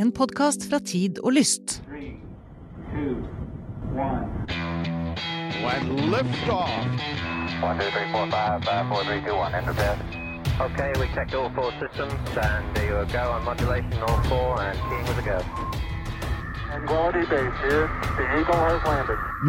En podkast fra Tid og Lyst. Three, two, one. two, three, four, five, five, four, three, two, one. Enter bed. Okay, we checked all four systems, and there you go on modulation, all four, and keying with a go.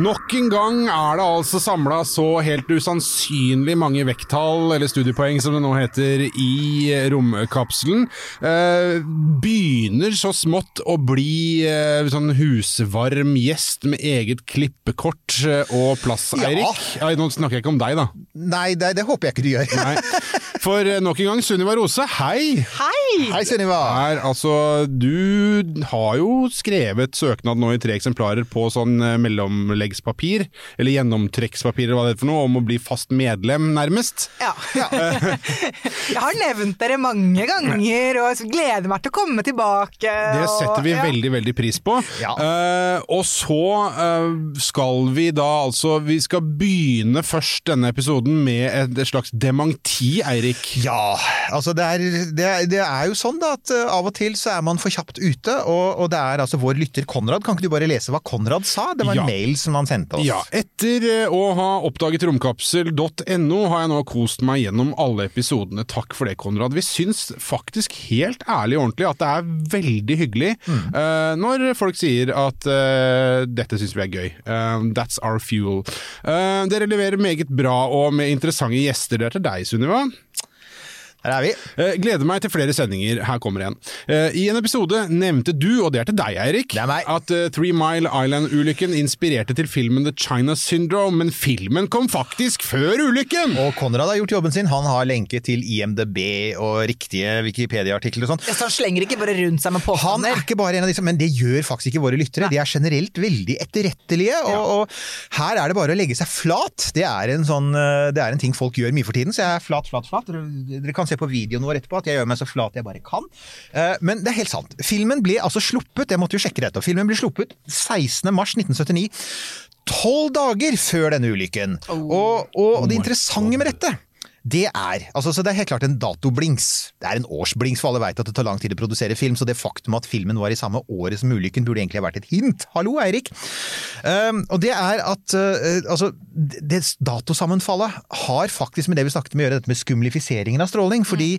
Nok en gang er det altså samla så helt usannsynlig mange vekttall, eller studiepoeng som det nå heter, i romkapselen. Eh, begynner så smått å bli eh, sånn husvarm gjest med eget klippekort eh, og plass, Ja. Eirik. Ja, nå snakker jeg ikke om deg, da. Nei, det, det håper jeg ikke du gjør. For eh, nok en gang, Sunniva Rose, hei! Hei, Hei, Sunniva. Altså, du har jo skrevet søknad nå i tre eksemplarer på sånn eh, mellomleggspapir, eller gjennomtrekkspapir eller hva det er for noe, om å bli fast medlem, nærmest. Ja. jeg har nevnt dere mange ganger og så gleder meg til å komme tilbake. Det og- setter vi ja. veldig, veldig pris på. Ja. Uh, og så uh, skal vi da altså Vi skal begynne først denne episoden med et, et slags dementi, Eirik. Ja, altså det er, det, er, det er jo sånn da at eh, av og til så er man for kjapt ute, og, og det er altså vår lytter Konrad. Kan ikke du bare lese hva Konrad sa? Det var en Ja. mail som han sendte oss. Ja, etter eh, å ha oppdaget romkapsel.no har jeg nå kost meg gjennom alle episodene. Takk for det, Konrad. Vi syns faktisk helt ærlig og ordentlig at det er veldig hyggelig eh, når folk sier at uh, dette syns vi er gøy. Uh, that's our fuel. Dere leverer meget bra og med interessante gjester. Det er til deg, Sunniva. Her er vi. Eh, gleder meg til flere sendinger. Her kommer en. Eh, I en episode nevnte du, og det er til deg, Eirik, at eh, Three Mile Island-ulykken inspirerte til filmen The China Syndrome, men filmen kom faktisk før ulykken! Og Konrad har gjort jobben sin. Han har lenke til IMDb og riktige Wikipedia-artikler og sånn. Så han slenger ikke bare rundt seg med Han er ikke bare en av disse, men det gjør faktisk ikke våre lyttere. De er generelt veldig etterrettelige, og, og her er det bare å legge seg flat. Det er en sånn, det er en ting folk gjør mye for tiden, så jeg er flat, flat, flat. Dere kan se på videoen vår etterpå at jeg gjør meg så flat jeg bare kan. Eh, Men det er helt sant. Filmen ble altså sluppet, jeg måtte jo sjekke dette, og filmen ble sluppet 16. mars 1979. Tolv dager før denne ulykken. Og, og det interessante med dette det er altså, så det er helt klart en datoblings. Det er en årsblings, for alle veit at det tar lang tid å produsere film, så det faktum at filmen var i samme året som ulykken, burde egentlig ha vært et hint. Hallo, Eirik! Um, og det er at uh, altså, det datosammenfallet har faktisk med det vi snakket om å gjøre, dette med skumlifiseringen av stråling. Fordi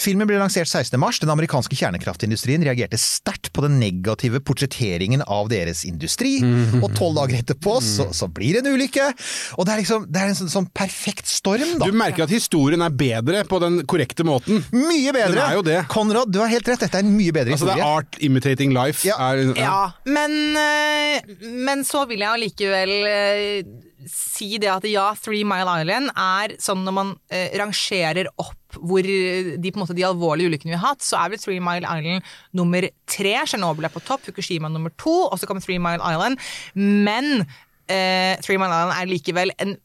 filmen ble lansert 16. mars. Den amerikanske kjernekraftindustrien reagerte sterkt på den negative portretteringen av deres industri, og tolv dager etterpå så, så blir det en ulykke. Og det er liksom, det er en sånn, sånn perfekt storm, da. Du merker at historien er bedre på den korrekte måten. Mye bedre! Den er jo det. Konrad, du har helt rett. Dette er en mye bedre Altså, det historie. er art imitating life. Ja. Er, Ja, men, eh, men så vil jeg allikevel eh, si det at ja, Three Mile Island er sånn når man eh, rangerer opp hvor de, på en måte, de alvorlige ulykkene vi har hatt, så er vel Three Mile Island nummer tre. Tsjernobyl er på topp, Fukushima nummer to, og så kommer Three Mile Island. Men eh, Three Mile Island er likevel en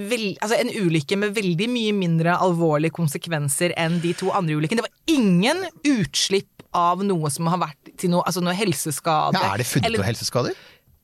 vel, altså en ulykke med veldig mye mindre alvorlige konsekvenser enn de to andre ulykkene. Det var ingen utslipp av noe som har vært til noe, altså noe helseskade. Ja, er det funnet noen helseskader?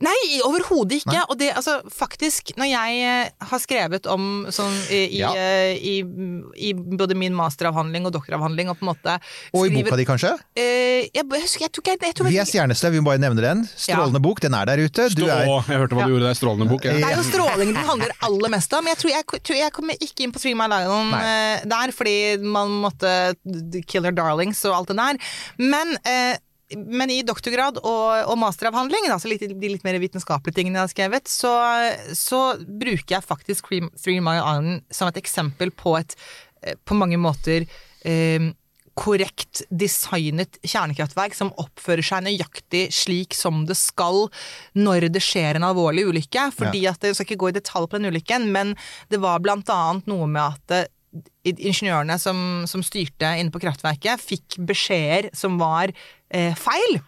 Nei, overhodet ikke. Og det, altså, faktisk, når jeg eh, har skrevet om sånn i, i, Ja. i, i, i både min masteravhandling og doktoravhandling, og på en måte skriver, Og i boka di, kanskje? Eh, jeg, jeg husker, jeg ikke jeg, jeg Vi er jeg, stjernestøv, vi må bare nevne den. Strålende bok, den er der ute. Du er jeg hørte hva du gjorde der. Strålende bok. Det er jo strålingen den handler aller mest om. Jeg tror jeg, tror jeg kommer ikke inn på Three My Lion Nei. eh, der, fordi man måtte kill their darlings og alt det der. Men, eh, men i doktorgrad og, og masteravhandling, altså litt, de litt mer vitenskapelige tingene jeg har skrevet, så, så bruker jeg faktisk Three Mile Island som et eksempel på et eh, på mange måter eh, korrekt designet kjernekraftverk som oppfører seg nøyaktig slik som det skal når det skjer en alvorlig ulykke. Fordi at Jeg skal ikke gå i detalj på den ulykken, men det var blant annet noe med at eh, ingeniørene som, som styrte inne på kraftverket, fikk beskjeder som var eh, feil.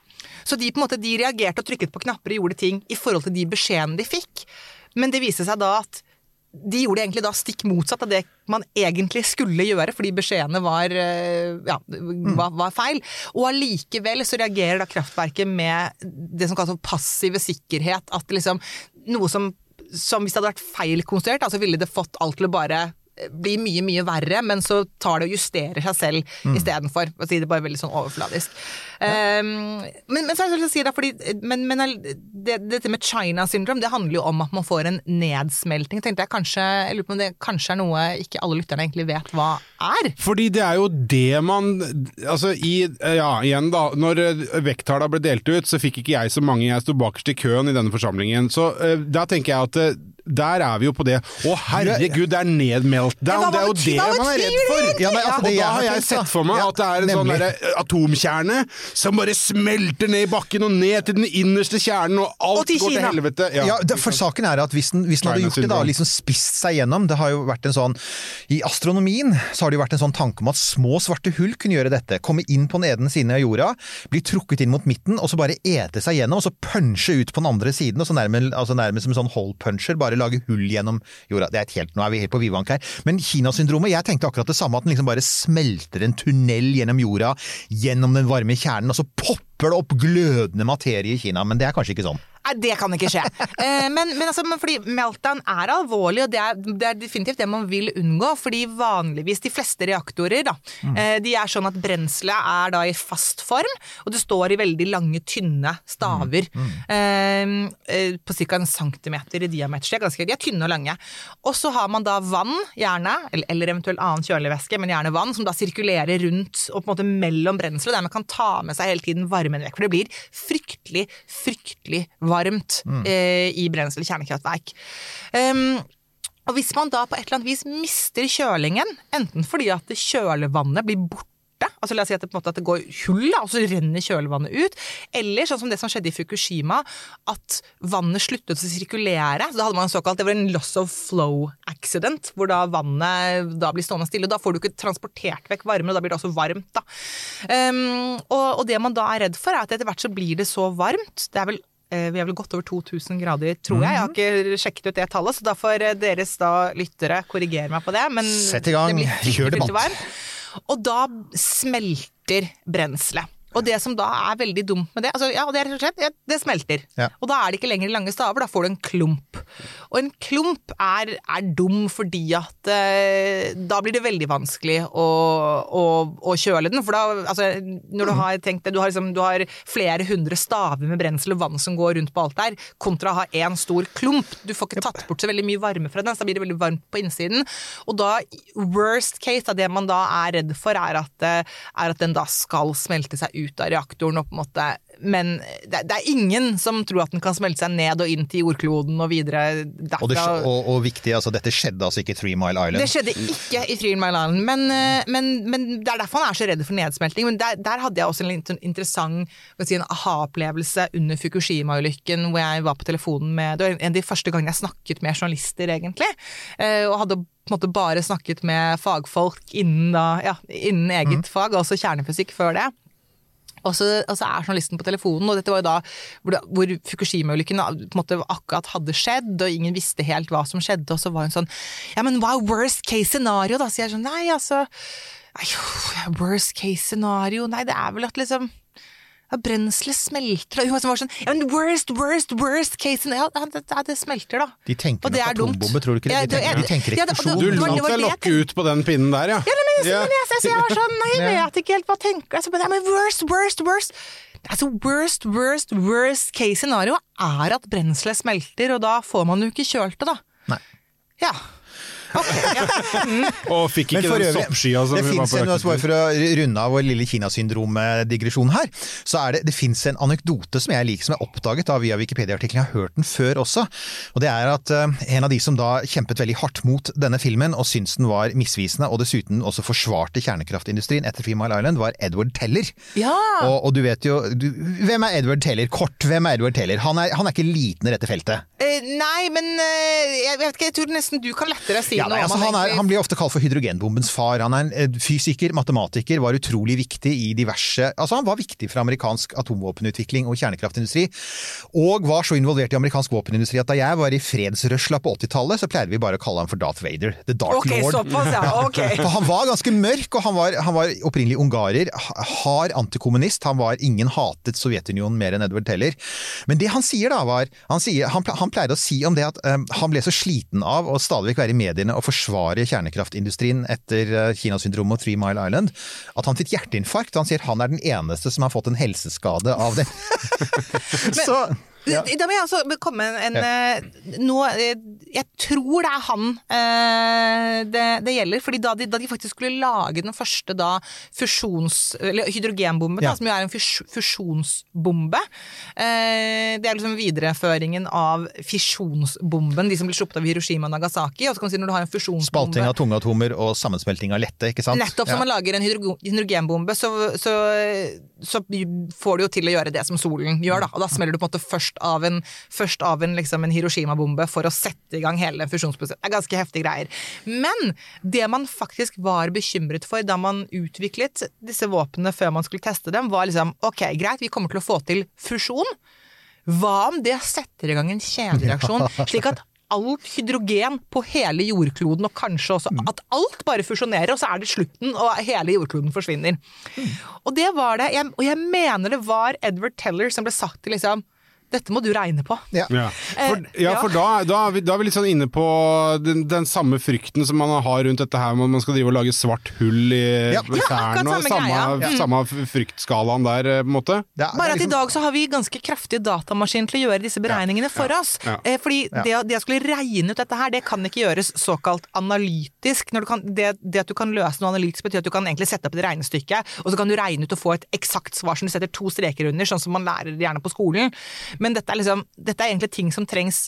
Så de på en måte, de reagerte og trykket på knapper og gjorde ting i forhold til de beskjedene de fikk. Men det viste seg da at de gjorde egentlig da stikk motsatt av det man egentlig skulle gjøre, fordi beskjedene var, eh, ja, var, var feil. Og allikevel så reagerer da kraftverket med det som kalles passive sikkerhet. At liksom noe som, som hvis det hadde vært feil konstruert, altså ville det fått alt til å bare blir mye, mye verre, men så tar det og justerer seg selv Mm. istedenfor. For å si det bare veldig sånn overfladisk. Um, men, men så er det si det, fordi, men, men det, dette med China syndrome, det handler jo om at man får en nedsmelting. Tenkte jeg kanskje, jeg lurer på om det kanskje er noe ikke alle lytterne egentlig vet hva er? Fordi det er jo det man Altså i Ja, igjen da. Når eh, vekttallene ble delt ut, så fikk ikke jeg så mange. Jeg sto bakerst i køen i denne forsamlingen. Så uh, da tenker jeg at eh, der er vi jo på det. Å herregud, det er nedmeltdown! Ja, Det er jo det man er redd for! Ja, men altså, og da har jeg sett for meg at det er en sånn derre atomkjerne som bare smelter ned i bakken og ned til den innerste kjernen, og alt Og til går til helvete. Ja, det, for saken er at hvis den, hvis den hadde gjort det da, liksom spist seg gjennom Det har jo vært en sånn I astronomien så har det jo vært en sånn tanke om at små svarte hull kunne gjøre dette. Komme inn på den ene siden av jorda, bli trukket inn mot midten, og så bare ete seg gjennom, og så punche ut på den andre siden, og så nærmest, altså nærmest som en sånn hole puncher, bare lage hull gjennom jorda. Det er et helt, nå er vi helt på vidvank her. Men Kinasyndromet, jeg tenkte akkurat det samme, at den liksom bare smelter en tunnel gjennom jorda, gjennom den varme kjernen, og så popper det opp glødende materie i Kina. Men det er kanskje ikke sånn. Nei, det kan ikke skje. Eh, men, men, altså, men fordi meltdown er alvorlig, og det er, det er definitivt det man vil unngå. Fordi vanligvis de fleste reaktorer, da, mm. de er sånn at brenselet er da i fast form, og det står i veldig lange, tynne staver. Mm. eh, på ca. en centimeter i diameter. De er, ganske, de er tynne og lange. Og så har man da vann, gjerne, eller, eller eventuelt annen kjølig væske, men gjerne vann, som da sirkulerer rundt og på en måte mellom brenselet, der man kan ta med seg hele tiden varmen vekk. For det blir fryktelig, fryktelig varmt eh, i brensel kjernekraftverk. Um, og hvis man da på et eller annet vis mister kjølingen, enten fordi at kjølevannet blir borte, altså la oss si at det, måte, at det går hull, og så renner kjølevannet ut, eller sånn som det som skjedde i Fukushima, at vannet sluttet å sirkulere. Så da hadde man en såkalt, det var en loss of flow accident, hvor da vannet da blir stående stille. og Da får du ikke transportert vekk varme, og da blir det også varmt. Da. Um, og, og det man da er redd for, er at etter hvert så blir det så varmt. Det er vel Vi er vel godt over 2000 grader, tror jeg. Jeg har ikke sjekket ut det tallet, så da får eh, deres da lyttere korrigere meg på det. Men Sett i gang. Kjør debatt. Og da smelter brenselet. Og det som da er veldig dumt med det, altså, ja, det er slett, ja, det smelter. Ja. Og da er det ikke lenger lange staver, da får du en klump. Og en klump er, er dum fordi at eh, da blir det veldig vanskelig å, å, å kjøle den. For da, altså, når du har tenkt det, du har, liksom, du har flere hundre staver med brensel og vann som går rundt på alt der, kontra å ha én stor klump. Du får ikke tatt bort så veldig mye varme fra den, så da blir det veldig varmt på innsiden. Og da, worst case, da, det man da er redd for, er at, eh, er at den da skal smelte seg ut av reaktoren og på en måte Men det, det er ingen som tror at den kan smelte seg ned og inn til jordkloden og videre derfra. Og, det, og, og viktig, altså dette skjedde altså ikke i Three Mile Island. Det skjedde ikke i Three Mile Island, men, eh, men, men det er derfor han er så redd for nedsmelting. Men der, der hadde jeg også en interessant si, aha-opplevelse under Fukushima-ulykken, hvor jeg var på telefonen med Det var en av de første gangene jeg snakket med journalister, egentlig. eh, Og hadde på en måte bare snakket med fagfolk innen, da, ja, innen eget fag, altså kjernefysikk før det. Og så, og er journalisten på telefonen, og dette var jo da hvor, hvor Fukushima-ulykken akkurat hadde skjedd, og ingen visste helt hva som skjedde, og så var hun sånn Ja, men hva er worst case scenario, da? Så jeg sånn Nei, altså Worst case scenario Nei, det er vel at liksom ja, Brenselet smelter, og hun var sånn Ja, men worst, worst, worst case scenario Ja, det, det, det smelter, da. De tenker Og det er dumt. tror du ikke det? De tenker, de tenker eksplosjon. Du lot deg lokke ut på den pinnen der, ja. Ja, men, jeg, Ja. men jeg, jeg, jeg var sånn Nei, jeg vet ikke helt hva jeg tenker. Altså, men, men worst, worst, worst. Altså, worst, worst, worst case scenario er at brenselet smelter, og da får man jo ikke kjølt det, da. Nei. Ja. Ja. Og fikk ikke den soppskya som det vi var på jakt etter. For å runde av vår lille Kinasyndrom-digresjon her, så er det, det finnes en anekdote som jeg liker, som jeg oppdaget da via Wikipedia-artikkelen. Jeg har hørt den før også. Og det er at uh, en av de som da kjempet veldig hardt mot denne filmen, og syntes den var misvisende, og dessuten også forsvarte kjernekraftindustrien etter Three Mile Island, var Edward Teller. ja. Og, og du vet jo du, Hvem er Edward Teller? Kort, hvem er Edward Teller? Han er, han er ikke liten i dette feltet. Uh, nei, men eh, jeg vet ikke, jeg tror nesten du kan lettere si Ja, noe nei, altså, han, er, han blir ofte kalt for hydrogenbombens far. Han er en eh, fysiker, matematiker, var utrolig viktig i diverse Altså Han var viktig for amerikansk atomvåpenutvikling og kjernekraftindustri. Og var så involvert i amerikansk våpenindustri at da jeg var i fredsrørsla på 80-tallet, så pleide vi bare å kalle ham for Darth Vader. The Dark okay, Lord. såpass, ja. okay. For han var ganske mørk, og han var, han var opprinnelig ungarer. Hard antikommunist. Han var Ingen hatet Sovjetunionen mer enn Edward Teller. Men det han sier da, var Han, sier, han, han pleide å si om det at um, han ble så sliten av å stadig vekk være i mediene velsigende å forsvare kjernekraftindustrien etter eh, Kinasyndromet og Three Mile Island, at han fikk hjerteinfarkt. Han sier han er den eneste som har fått en helseskade av det. Så ja. Da må jeg altså komme en, en, ja. nå, eh, Jeg tror det er han eh, det, det, gjelder. fordi da de, da de, faktisk skulle lage den første da fusjons... Eller hydrogenbombe, ja. da, som jo er en fus, fusjonsbombe. Eh, det er liksom videreføringen av fisjonsbomben, de som ble sluppet av Hiroshima og Nagasaki. og så kan man si når du har en fusjonsbombe... Spalting av tunge atomer og sammensmelting av lette, ikke sant? Nettopp. Som man lager en hydrogenbombe, så, så, så, får du jo til å gjøre det som solen gjør, da. Og da smeller du på en måte først av en, først av en, liksom en Hiroshima-bombe for å sette i gang hele fusjonsprosessen. Det er ganske heftige greier. Men det man faktisk var bekymret for da man utviklet disse våpnene før man skulle teste dem, var liksom ok, greit, vi kommer til å få til fusjon. Hva om det setter i gang en kjedereaksjon, slik at alt hydrogen på hele jordkloden, og kanskje også at alt bare fusjonerer, og så er det slutten, og hele jordkloden forsvinner. Og det var det, og jeg mener det var Edward Teller som ble sagt til liksom dette må du regne på. Ja, ja. for, Eh, ja, for da, da, er vi, da, er vi, litt sånn inne på den, den, samme frykten som man har rundt dette her med at man skal drive og lage svart hull i ja. tærne. og samme, mm. samme fryktskalaen der, eh, på en måte. Bare at liksom... i dag så har vi ganske kraftige datamaskiner til å gjøre disse beregningene for oss. Eh, fordi det, det, å skulle regne ut dette her, det kan ikke gjøres såkalt analytisk. Kan, det, det, at du kan løse noe analytisk betyr at du kan egentlig sette opp et regnestykke, og så kan du regne ut og få et eksakt svar som du setter to streker under, sånn som man lærer gjerne på skolen. Men dette er, liksom, dette er egentlig ting som trengs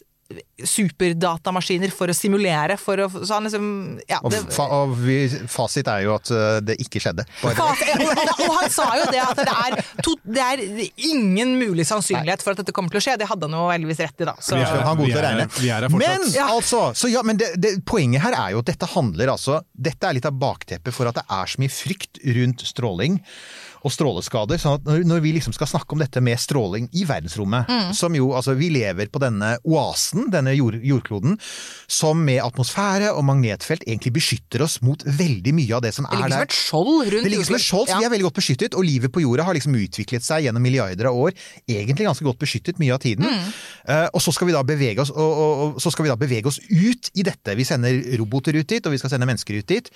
superdatamaskiner for å simulere. For å, så han liksom ja, det, og, fa og vi, fasit er jo at uh, det ikke skjedde. Fasit, og, og, og, han sa jo det at det er, to, det er ingen mulig sannsynlighet for at dette kommer til å skje. Det hadde han jo heldigvis rett i, da. Så. Vi er, han god til å regne. Vi er her men ja. altså, så, ja, men det, det, poenget her er jo at dette handler altså Dette er litt av bakteppet for at det er så mye frykt rundt stråling og stråleskader. sånn at når, vi liksom skal snakke om dette med stråling i verdensrommet, mm. som jo altså Vi lever på denne oasen, denne jord, jordkloden, som med atmosfære og magnetfelt egentlig beskytter oss mot veldig mye av det som er der. Det ligger som et skjold rundt Det ligger som et skjold, så ja. vi er veldig godt beskyttet. Og livet på jorda har liksom utviklet seg gjennom milliarder av år. Egentlig ganske godt beskyttet mye av tiden. Mm. Uh, og så skal vi da bevege oss, og, og, og, så skal vi da bevege oss ut i dette. Vi sender roboter ut dit, og vi skal sende mennesker ut dit.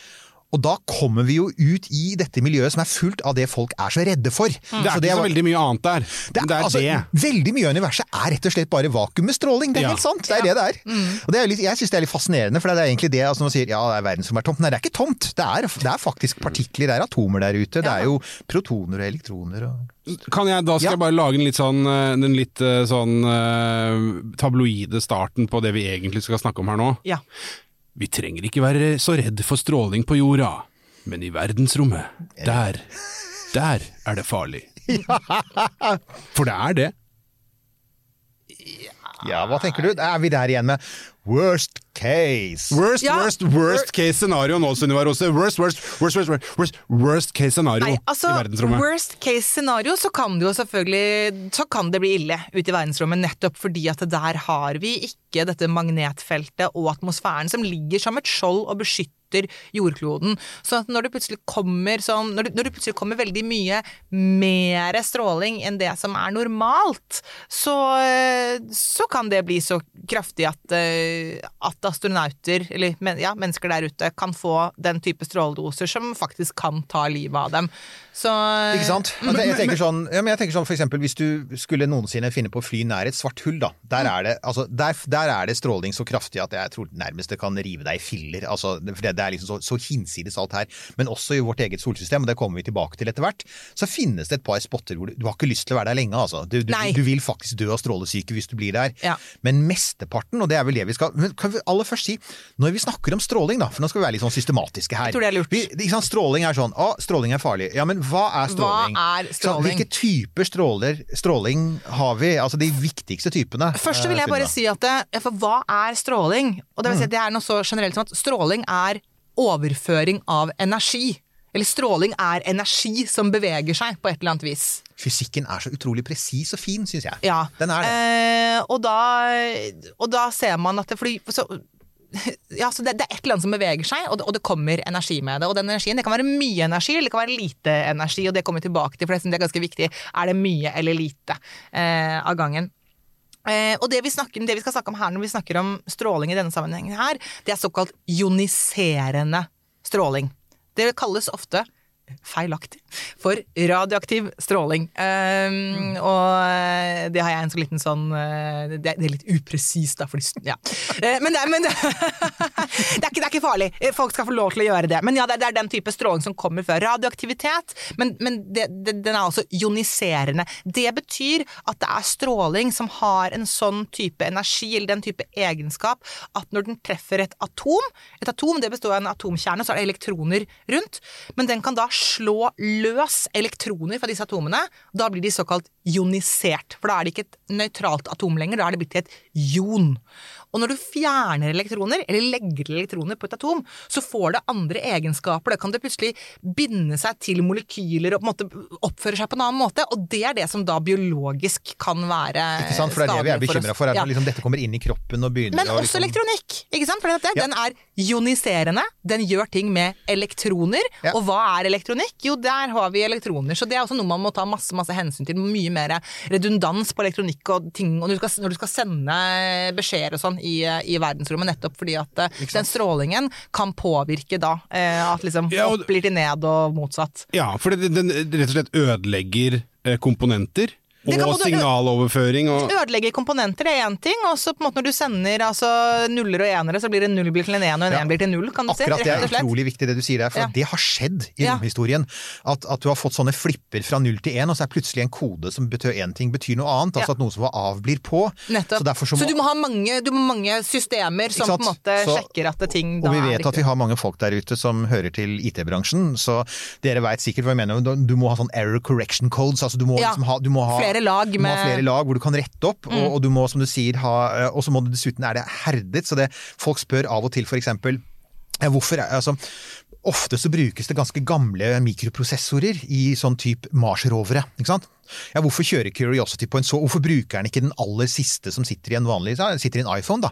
Og da kommer vi jo ut i dette miljøet som er fullt av det folk er så redde for. Mm. Det er så ikke så veldig mye annet der. Det er, det er altså, det. Veldig mye av universet er rett og slett bare vakuum med stråling. Det er ja. helt sant. Det er ja. det det er. Mm. Og det er litt, jeg syns det er litt fascinerende, for det er egentlig det altså, når man sier ja, det er verdensrom er tomt. Nei, det er ikke tomt. Det er, det er, faktisk partikler, det er atomer der ute. Det er jo protoner og elektroner og kan jeg, Da skal ja. jeg bare lage den litt sånn, den litt sånn tabloide starten på det vi egentlig skal snakke om her nå. Ja. Vi trenger ikke være så redd for stråling på jorda, men i verdensrommet, der, der er det farlig. For det er det. Ja, hva tenker du? Er vi der igjen med worst case? Worst, ja. worst, worst case scenario nå, Sunniva Rose. Worst, worst, worst, worst, worst, worst case scenario Nei, altså, i verdensrommet. Worst case scenario, så kan det jo selvfølgelig så kan det bli ille ute i verdensrommet, nettopp fordi at der har vi ikke dette magnetfeltet og atmosfæren som ligger som et skjold og beskytter jordkloden. Så at når det plutselig kommer sånn når det, når det plutselig kommer veldig mye mer stråling enn det som er normalt, så, så kan det bli så kraftig at, at astronauter, eller ja, mennesker der ute, kan få den type stråledoser som faktisk kan ta livet av dem. Så, Ikke sant? Altså, jeg, tenker sånn, ja, jeg tenker sånn for eksempel hvis du skulle noensinne finne på å fly nær et svart hull, da. Der er det, altså, der, der er det stråling så kraftig at jeg tror nærmest det kan rive deg i filler. Altså, det, det er liksom så, så hinsides alt her. Men også i vårt eget solsystem, og det kommer vi tilbake til etter hvert, så finnes det et par spotter hvor du, du har ikke lyst til å være der lenge, altså. Du, du, du vil faktisk dø av strålesyke hvis du blir der. Ja. Men mesteparten, og det er vel det vi skal men Kan vi aller først si, når vi snakker om stråling, da, for nå skal vi være litt sånn systematiske her. Jeg tror det er lurt. Vi, stråling er sånn Å, stråling er farlig. Ja, men hva er stråling? Hva er stråling? Så, hvilke typer stråler, stråling har vi? Altså de viktigste typene. Først vil jeg bare si at det, for hva er stråling? Og det vil si at det er noe så generelt som at stråling er overføring av energi. Eller stråling er energi som beveger seg på et eller annet vis. Fysikken er så utrolig presis og fin, syns jeg. Ja. Den er det. Eh, og, da, og da ser man at det fly... så, ja, så det, det, er et eller annet som beveger seg, og det, og det, kommer energi med det. Og den energien, det kan være mye energi, eller det kan være lite energi, og det kommer vi tilbake til, for det er ganske viktig. Er det mye eller lite eh, av gangen? Eh, og det vi, snakker, det vi skal snakke om her når vi snakker om stråling i denne sammenhengen her, det er såkalt ioniserende stråling. Det kalles ofte feilaktig for radioaktiv stråling. Um, og eh, det har jeg en så liten sånn eh, Det er, det er litt upresist, da, fordi Ja. Eh, Men, det, men det, det, er ikke, det er ikke farlig. Folk skal få lov til å gjøre det. Men ja, det, er- den type stråling som kommer fra radioaktivitet. Men, men den er også ioniserende. Det betyr at det er stråling som har en sånn type energi, eller den type egenskap, at når den treffer et atom Et atom det består av en atomkjerne, så er det elektroner rundt. Men den kan da slå løs elektroner fra disse atomene. Da blir de såkalt ionisert. For da er det ikke et nøytralt atom lenger, da er det blitt til et jon. Og når du fjerner elektroner, eller legger elektroner på et atom, så får det andre egenskaper. Da kan det plutselig binde seg til molekyler og oppføre seg på en annen måte. Og det er det som da biologisk kan være Ikke sant? For det er det vi er bekymra for, er Ja. liksom, dette kommer inn i kroppen og begynner Men å også liksom- elektronikk, ikke sant? For Ja. den er ioniserende, den gjør ting med elektroner. Ja. Og hva er elektronikk? Jo, der har vi elektroner. Så det er også noe man må ta masse, masse hensyn til. Mye mer redundans på elektronikk og ting og når du skal, når du skal sende beskjeder og sånn i, i verdensrommet, nettopp fordi at eh, den strålingen kan påvirke da eh, at liksom Ja, og- opp blir til ned og motsatt. Ja, for den, rett og slett ødelegger eh, komponenter. Og signaloverføring og Ødelegge komponenter er én ting, og så på en måte når du sender altså, nuller og enere, så blir det null blir til en en, og en Ja. en blir til null, kan du si. Akkurat det er utrolig viktig det du sier der, for Ja. det har skjedd i Ja. romhistorien. At, at du har fått sånne flipper fra null til én, og så er plutselig en kode som betød én ting, betyr noe annet. Altså Ja. at noe som var av, blir på. Nettopp. Så så må, du må ha mange, du må ha mange systemer som på en måte Så- sjekker at det ting da og vi er vet at vi har mange folk der ute som hører til IT-bransjen, så dere veit sikkert hva jeg mener. Du- må ha sånn error correction codes. altså Du må, Ja. liksom ha, du må ha Flere lag du må ha med- Mm. flere lag hvor du kan rette opp, og, og du må, som du sier, ha eh, Og så må du dessuten er det herdet, så det folk spør av og til for eksempel Hvorfor altså, Ofte så brukes det ganske gamle mikroprosessorer i sånn type Mars-rovere. ikke sant? Ja, Hvorfor kjører Curiosity på en så Hvorfor bruker den ikke den aller siste som sitter i en vanlig sitter i en iPhone? da?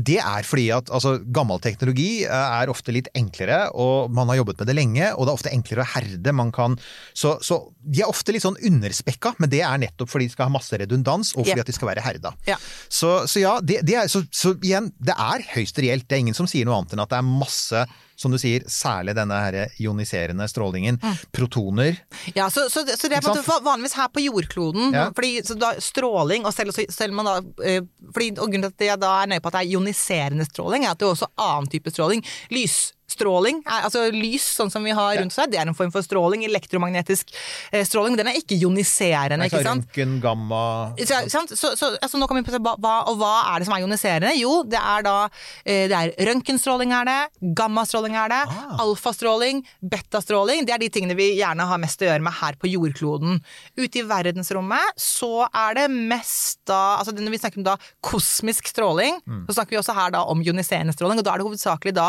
Det er fordi at altså, gammel teknologi eh, er ofte litt enklere, og man har jobbet med det lenge, og det er ofte enklere å herde. Man kan, så, så de er ofte litt sånn underspekka, men det er nettopp fordi de skal ha masse redundans, og fordi Ja. at de skal være herda. Ja. Så, så ja, det, det er, så, så igjen, det er høyst reelt. Det er ingen som sier noe annet enn at det er masse, som du sier, særlig denne her ioniserende strålingen, protoner. Ja, så, så, så det er vanligvis her på jordkloden, Ja. fordi så da, stråling, og selv, selv man da, eh, fordi, og grunnen til at jeg da er nøye på at det er ioniserende stråling, er at det er også annen type stråling. Lysstråling, er, altså lys sånn som vi har rundt her, det er en form for stråling, elektromagnetisk eh, stråling, den er ikke ioniserende, ikke sant? Røntgen, gamma Så, sant? så, så altså, nå kan vi på hva, hva, og hva er det som er ioniserende? Jo, det er da eh, det er røntgenstråling er det, gammastråling er det, Ah. alfastråling, betastråling. Det er de tingene vi gjerne har mest å gjøre med her på jordkloden. Ute i verdensrommet så er det mest da altså Når vi snakker om da kosmisk stråling, Mm. så snakker vi også her da om ioniserende stråling, og da er det hovedsakelig da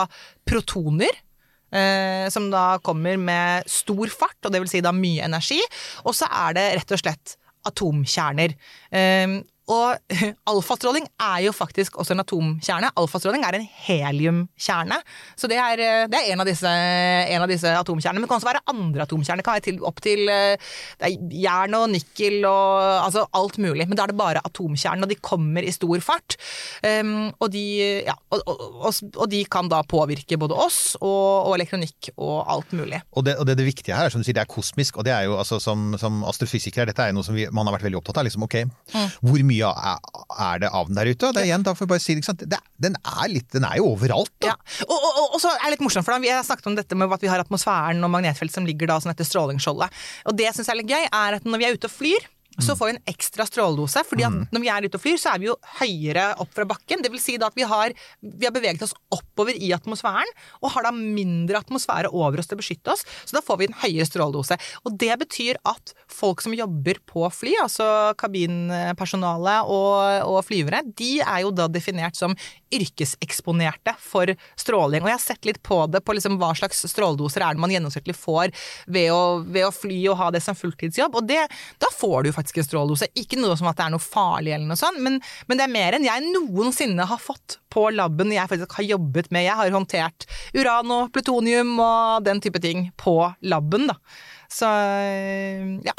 protoner. Eh, som da kommer med stor fart, og det vil si da mye energi. Og så er det rett og slett atomkjerner. Eh, og alfastråling er jo faktisk også en atomkjerne. Alfastråling er en heliumkjerne. Så det er, eh, det er en, av disse, en av disse atomkjernene. Men det kan også være andre atomkjerner. Kan til, opp til eh, er jern og nikkel og altså alt mulig. Men da er det bare atomkjernen, og de kommer i stor fart. Um, og, de, ja, og, og, og, de kan da påvirke både oss og, elektronikk og alt mulig. Og det, det, det viktige her er som du sier, det er kosmisk, og det er jo altså som, som astrofysiker, dette er jo noe som vi, man har vært veldig opptatt av. liksom ok, Hvor mye er, er det av den der ute? Det er igjen, da får vi bare si det? Det, den, er litt, den er jo overalt, da. Ja. Og, og, og, så er det litt morsomt, for da, vi har snakket om dette med at vi har atmosfæren og magnetfelt som ligger da sånn etter strålingsskjoldet. Og det jeg syns er litt gøy, er at når vi er ute og flyr, så får vi en ekstra stråledose. fordi at når vi er ute og flyr, så er vi jo høyere opp fra bakken. Det vil si da at vi har, vi har beveget oss oppover i atmosfæren, og har da mindre atmosfære over oss til å beskytte oss. Så da får vi en høyere stråledose. Og det betyr at folk som jobber på fly, altså kabinpersonale og, og flyvere, de er jo da definert som yrkeseksponerte for stråling. Og jeg har sett litt på det, på liksom hva slags stråledoser er det man gjennomsnittlig får ved å, ved å fly og ha det som fulltidsjobb. Og det, da får du jo faktisk en stråledose. Ikke noe som at det er noe farlig eller noe sånt, men, men det er mer enn jeg noensinne har fått på laben jeg faktisk har jobbet med. Jeg har håndtert uran og plutonium og den type ting på laben, da. Så ja.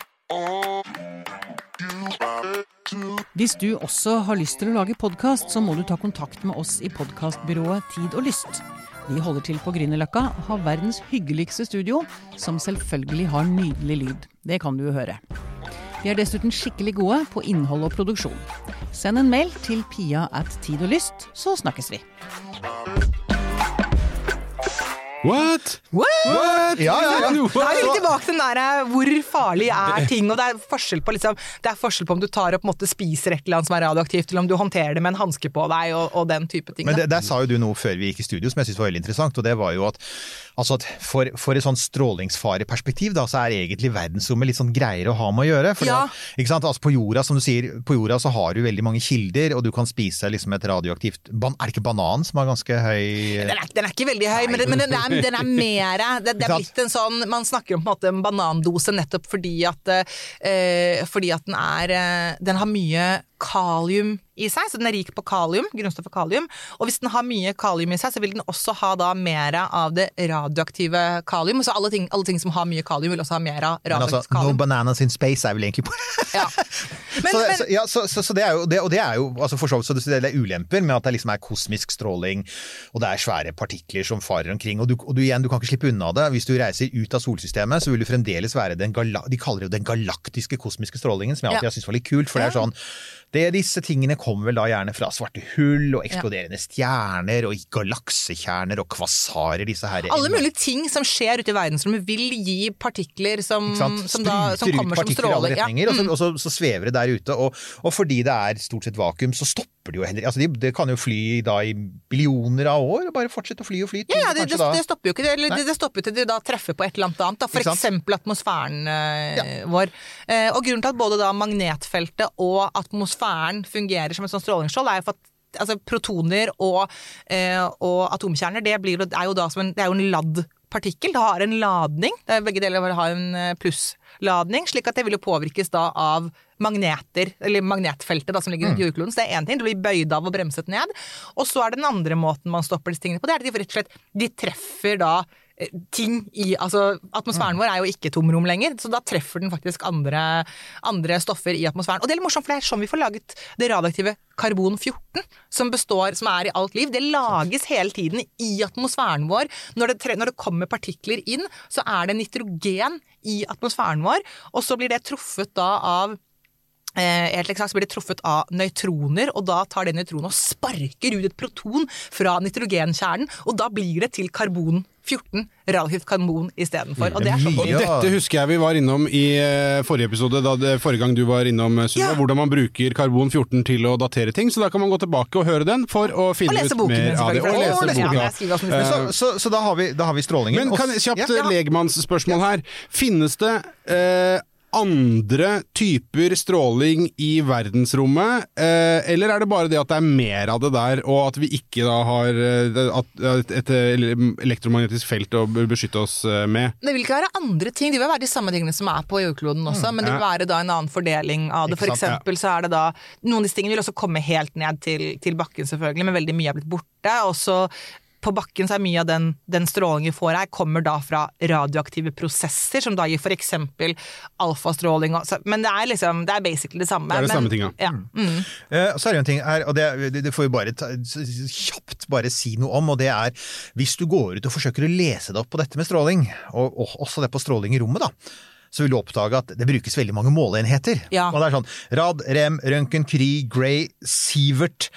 Hvis du også har lyst til å lage podkast, så må du ta kontakt med oss i podkastbyrået Tid og Lyst. Vi holder til på Grünerløkka, har verdens hyggeligste studio, som selvfølgelig har nydelig lyd. Det kan du jo høre. Vi er dessuten skikkelig gode på innhold og produksjon. Send en mail til pia at tid og lyst, så snakkes vi. What? What? Ja, ja, ja. Da er vi litt tilbake til den der eh, hvor farlig er ting, og det er forskjell på liksom, det er forskjell på om du tar en måte spiser et eller annet som er radioaktivt, eller om du håndterer det med en hanske på deg, og, og den type ting. Men det, der sa jo du noe før vi gikk i studio som jeg syntes var veldig interessant, og det var jo at, altså at for, for et sånn strålingsfareperspektiv da, så er egentlig verdensrommet litt sånn greiere å ha med å gjøre. For Ja. ikke sant? Altså på jorda, som du sier, på jorda så har du veldig mange kilder, og du kan spise liksom et radioaktivt ban Er det ikke banan som har ganske høy Den er, den er ikke veldig høy, men, det, men den, er, den er mer det, det er blitt en sånn Man snakker om på en måte en banandose nettopp fordi at, eh, fordi at den er eh, Den har mye kalium i seg, så den er rik på kalium, grunnstoffet kalium. Og hvis den har mye kalium i seg, så vil den også ha da mer av det radioaktive kalium. Så alle ting, alle ting som har mye kalium, vil også ha mer av Men altså, radioaktivt no bananas in space er vel egentlig på Ja. Men, så, men, så, ja, så, så, det er jo, det, og det er jo altså for så vidt så det, er ulemper med at det liksom er kosmisk stråling, og det er svære partikler som farer omkring. Og, du, og du, igjen, du kan ikke slippe unna det. Hvis du reiser ut av solsystemet, så vil du fremdeles være den De kaller det jo den galaktiske kosmiske strålingen, som jeg alltid Ja. har syntes var litt kult. For det er sånn det, Disse tingene kommer vel da gjerne fra svarte hull og eksploderende stjerner og galaksekjerner og kvasarer, disse her alle mulige ting som skjer ute i verdensrommet, vil gi partikler som, som, da, som kommer som i alle stråler. Ja. mm. og, så, og så, så svever det der ute. Og, og fordi det er stort sett vakuum, så stopper det jo heller altså de, kan jo fly da i billioner av år, og bare fortsette å fly og fly. til Ja, ja, det, det, det stopper jo ikke. Det, eller, det, det stopper jo til de da treffer på et eller annet annet. Da. For eksempel atmosfæren eh, vår. Eh, og grunnen til at både da magnetfeltet og atmosfæren fungerer som et sånt strålingsskjold, er jo for at altså, protoner og, eh, og atomkjerner det, blir, det er jo da som en, det er jo en ladd partikkel. Det har en ladning. Det begge deler har en eh, plussladning, slik at det vil jo påvirkes da av magneter, eller magnetfeltet da, som ligger Mm. rundt jordkloden. Så det er én ting, det blir bøyd av og bremset ned. Og så er det den andre måten man stopper disse tingene på. Det er at de rett og slett de treffer da ting i Altså, atmosfæren vår er jo ikke tomrom lenger, så da treffer den faktisk andre, andre stoffer i atmosfæren. Og det er litt morsomt, for det er sånn vi får laget det radioaktive karbon 14, som består, som er i alt liv. Det lages hele tiden i atmosfæren vår. Når det, når det kommer partikler inn, så er det nitrogen i atmosfæren vår, og så blir det truffet da av Eh, helt eksakt så blir det truffet av nøytroner, og da tar det nøytronet og sparker ut et proton fra nitrogenkjernen, og da blir det til karbon 14, relativt karbon istedenfor. Og det er Og dette husker jeg vi var innom i eh, forrige episode, da det, forrige gang du var innom, eh, Sunniva, Ja. hvordan man bruker karbon 14 til å datere ting. Så da kan man gå tilbake og høre den for å finne ut boken mer av det. Og lese boken. ja, Eh, så, så, så da, har vi, da har vi strålingen. Men kan kjapt Ja. ja. legmannsspørsmål her. Finnes det eh, andre typer stråling i verdensrommet, eh, eller er det bare det at det er mer av det der, og at vi ikke da har eh, et, et elektromagnetisk felt å beskytte oss eh, med? Det vil ikke være andre ting, det vil være de samme tingene som er på jordkloden også, men det vil være da en annen fordeling av det. For eksempel så er det da Noen av disse tingene vil også komme helt ned til, til bakken, selvfølgelig, men veldig mye er blitt borte. Og så på bakken så er mye av den, den strålingen vi får her, kommer da fra radioaktive prosesser, som da gir for eksempel alfastråling. og så- Men det er liksom, det er basically det samme. Det er det men, samme ting, ja. ja. Mm. Uh, så er det en ting her, og det, det, det får vi bare ta, kjapt bare si noe om, og det er hvis du går ut og forsøker å lese deg opp på dette med stråling, og, og også det på stråling i rommet, da. Så vil du oppdage at det brukes veldig mange måleenheter. Ja. Og det er sånn rad, rem, røntgen, kry, grey, sievert.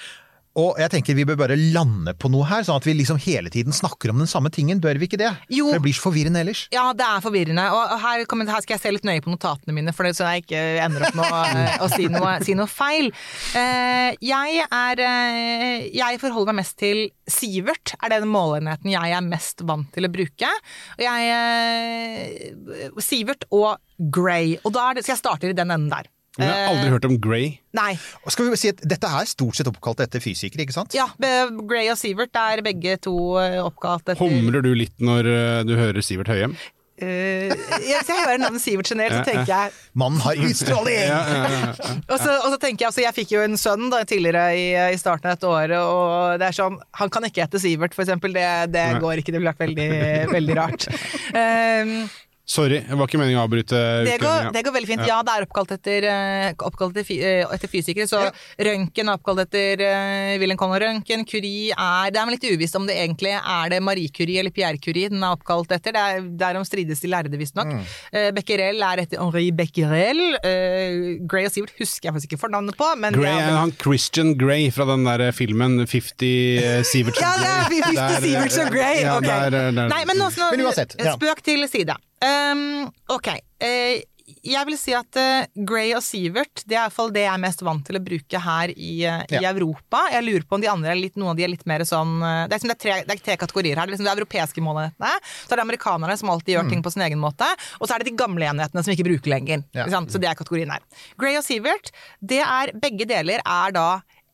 Og jeg tenker vi bør bare lande på noe her, sånn at vi liksom hele tiden snakker om den samme tingen. Bør vi ikke det? Jo. For det blir så forvirrende ellers. Ja, det er forvirrende. Og her, kommer, her skal jeg se litt nøye på notatene mine, for det, så jeg ikke ender opp med å, å si, noe, si noe feil. Eh, jeg er eh, Jeg forholder meg mest til Sivert, er den målenheten jeg er mest vant til å bruke. Og jeg eh, Sivert og Grey. Og da er det, skal jeg starte i den enden der. Men jeg har aldri hørt om Grey. Nei. Og skal vi si at Dette er stort sett oppkalt etter fysikere, ikke sant? Ja, Gray og Sivert er begge to eh, oppkalt etter Humrer du litt når eh, du hører Sivert Høyem? Ja, Hvis jeg hører navnet Sivert generelt, så tenker jeg Mannen har utstråling! Og så, og så tenker jeg, altså jeg fikk jo en sønn da, tidligere i, i starten av dette året, og det er sånn, han kan ikke hete Sivert, for eksempel. Det, det går ikke, det ville vært veldig, veldig rart. Um, Sorry, det var ikke meningen å avbryte. Det går, det går veldig fint. Ja, det er oppkalt etter, eh, oppkalt etter, eh, etter fysikere. Så røntgen er oppkalt etter uh, Wilhelm Conrad Røntgen. Curie er Det er litt uvisst om det egentlig er det Marie Curie eller Pierre Curie den er oppkalt etter. Det er Derom strides de lærde, visstnok. Mm. Uh, Becquerel er etter Henri Becquerel. Uh, Gray og Sivert husker jeg faktisk ikke fornavnet på, men Grey er er han Christian Grey fra den der filmen 50 Sivertsen Ja, det er Grey. 50 Der, Sivert og Grey! Ja, ok. der, der, Nei, men, også, nå, Men uansett, ja. Spøk til side. Um, ok. Uh, jeg vil si at uh, Grey og Sivert det er i hvert fall det jeg er mest vant til å bruke her i, eh, i Europa. Jeg lurer på om de andre er litt, noen av de er litt mer sånn uh, Det er, liksom, det er, tre, det er tre kategorier her. Det er liksom de europeiske målenhetene. Så er det amerikanerne som alltid gjør ting på sin egen måte. Og så er det de gamle enhetene som vi ikke bruker lenger. Ja. Sant? Så det er kategorien her. Grey og Sivert, det er begge deler er da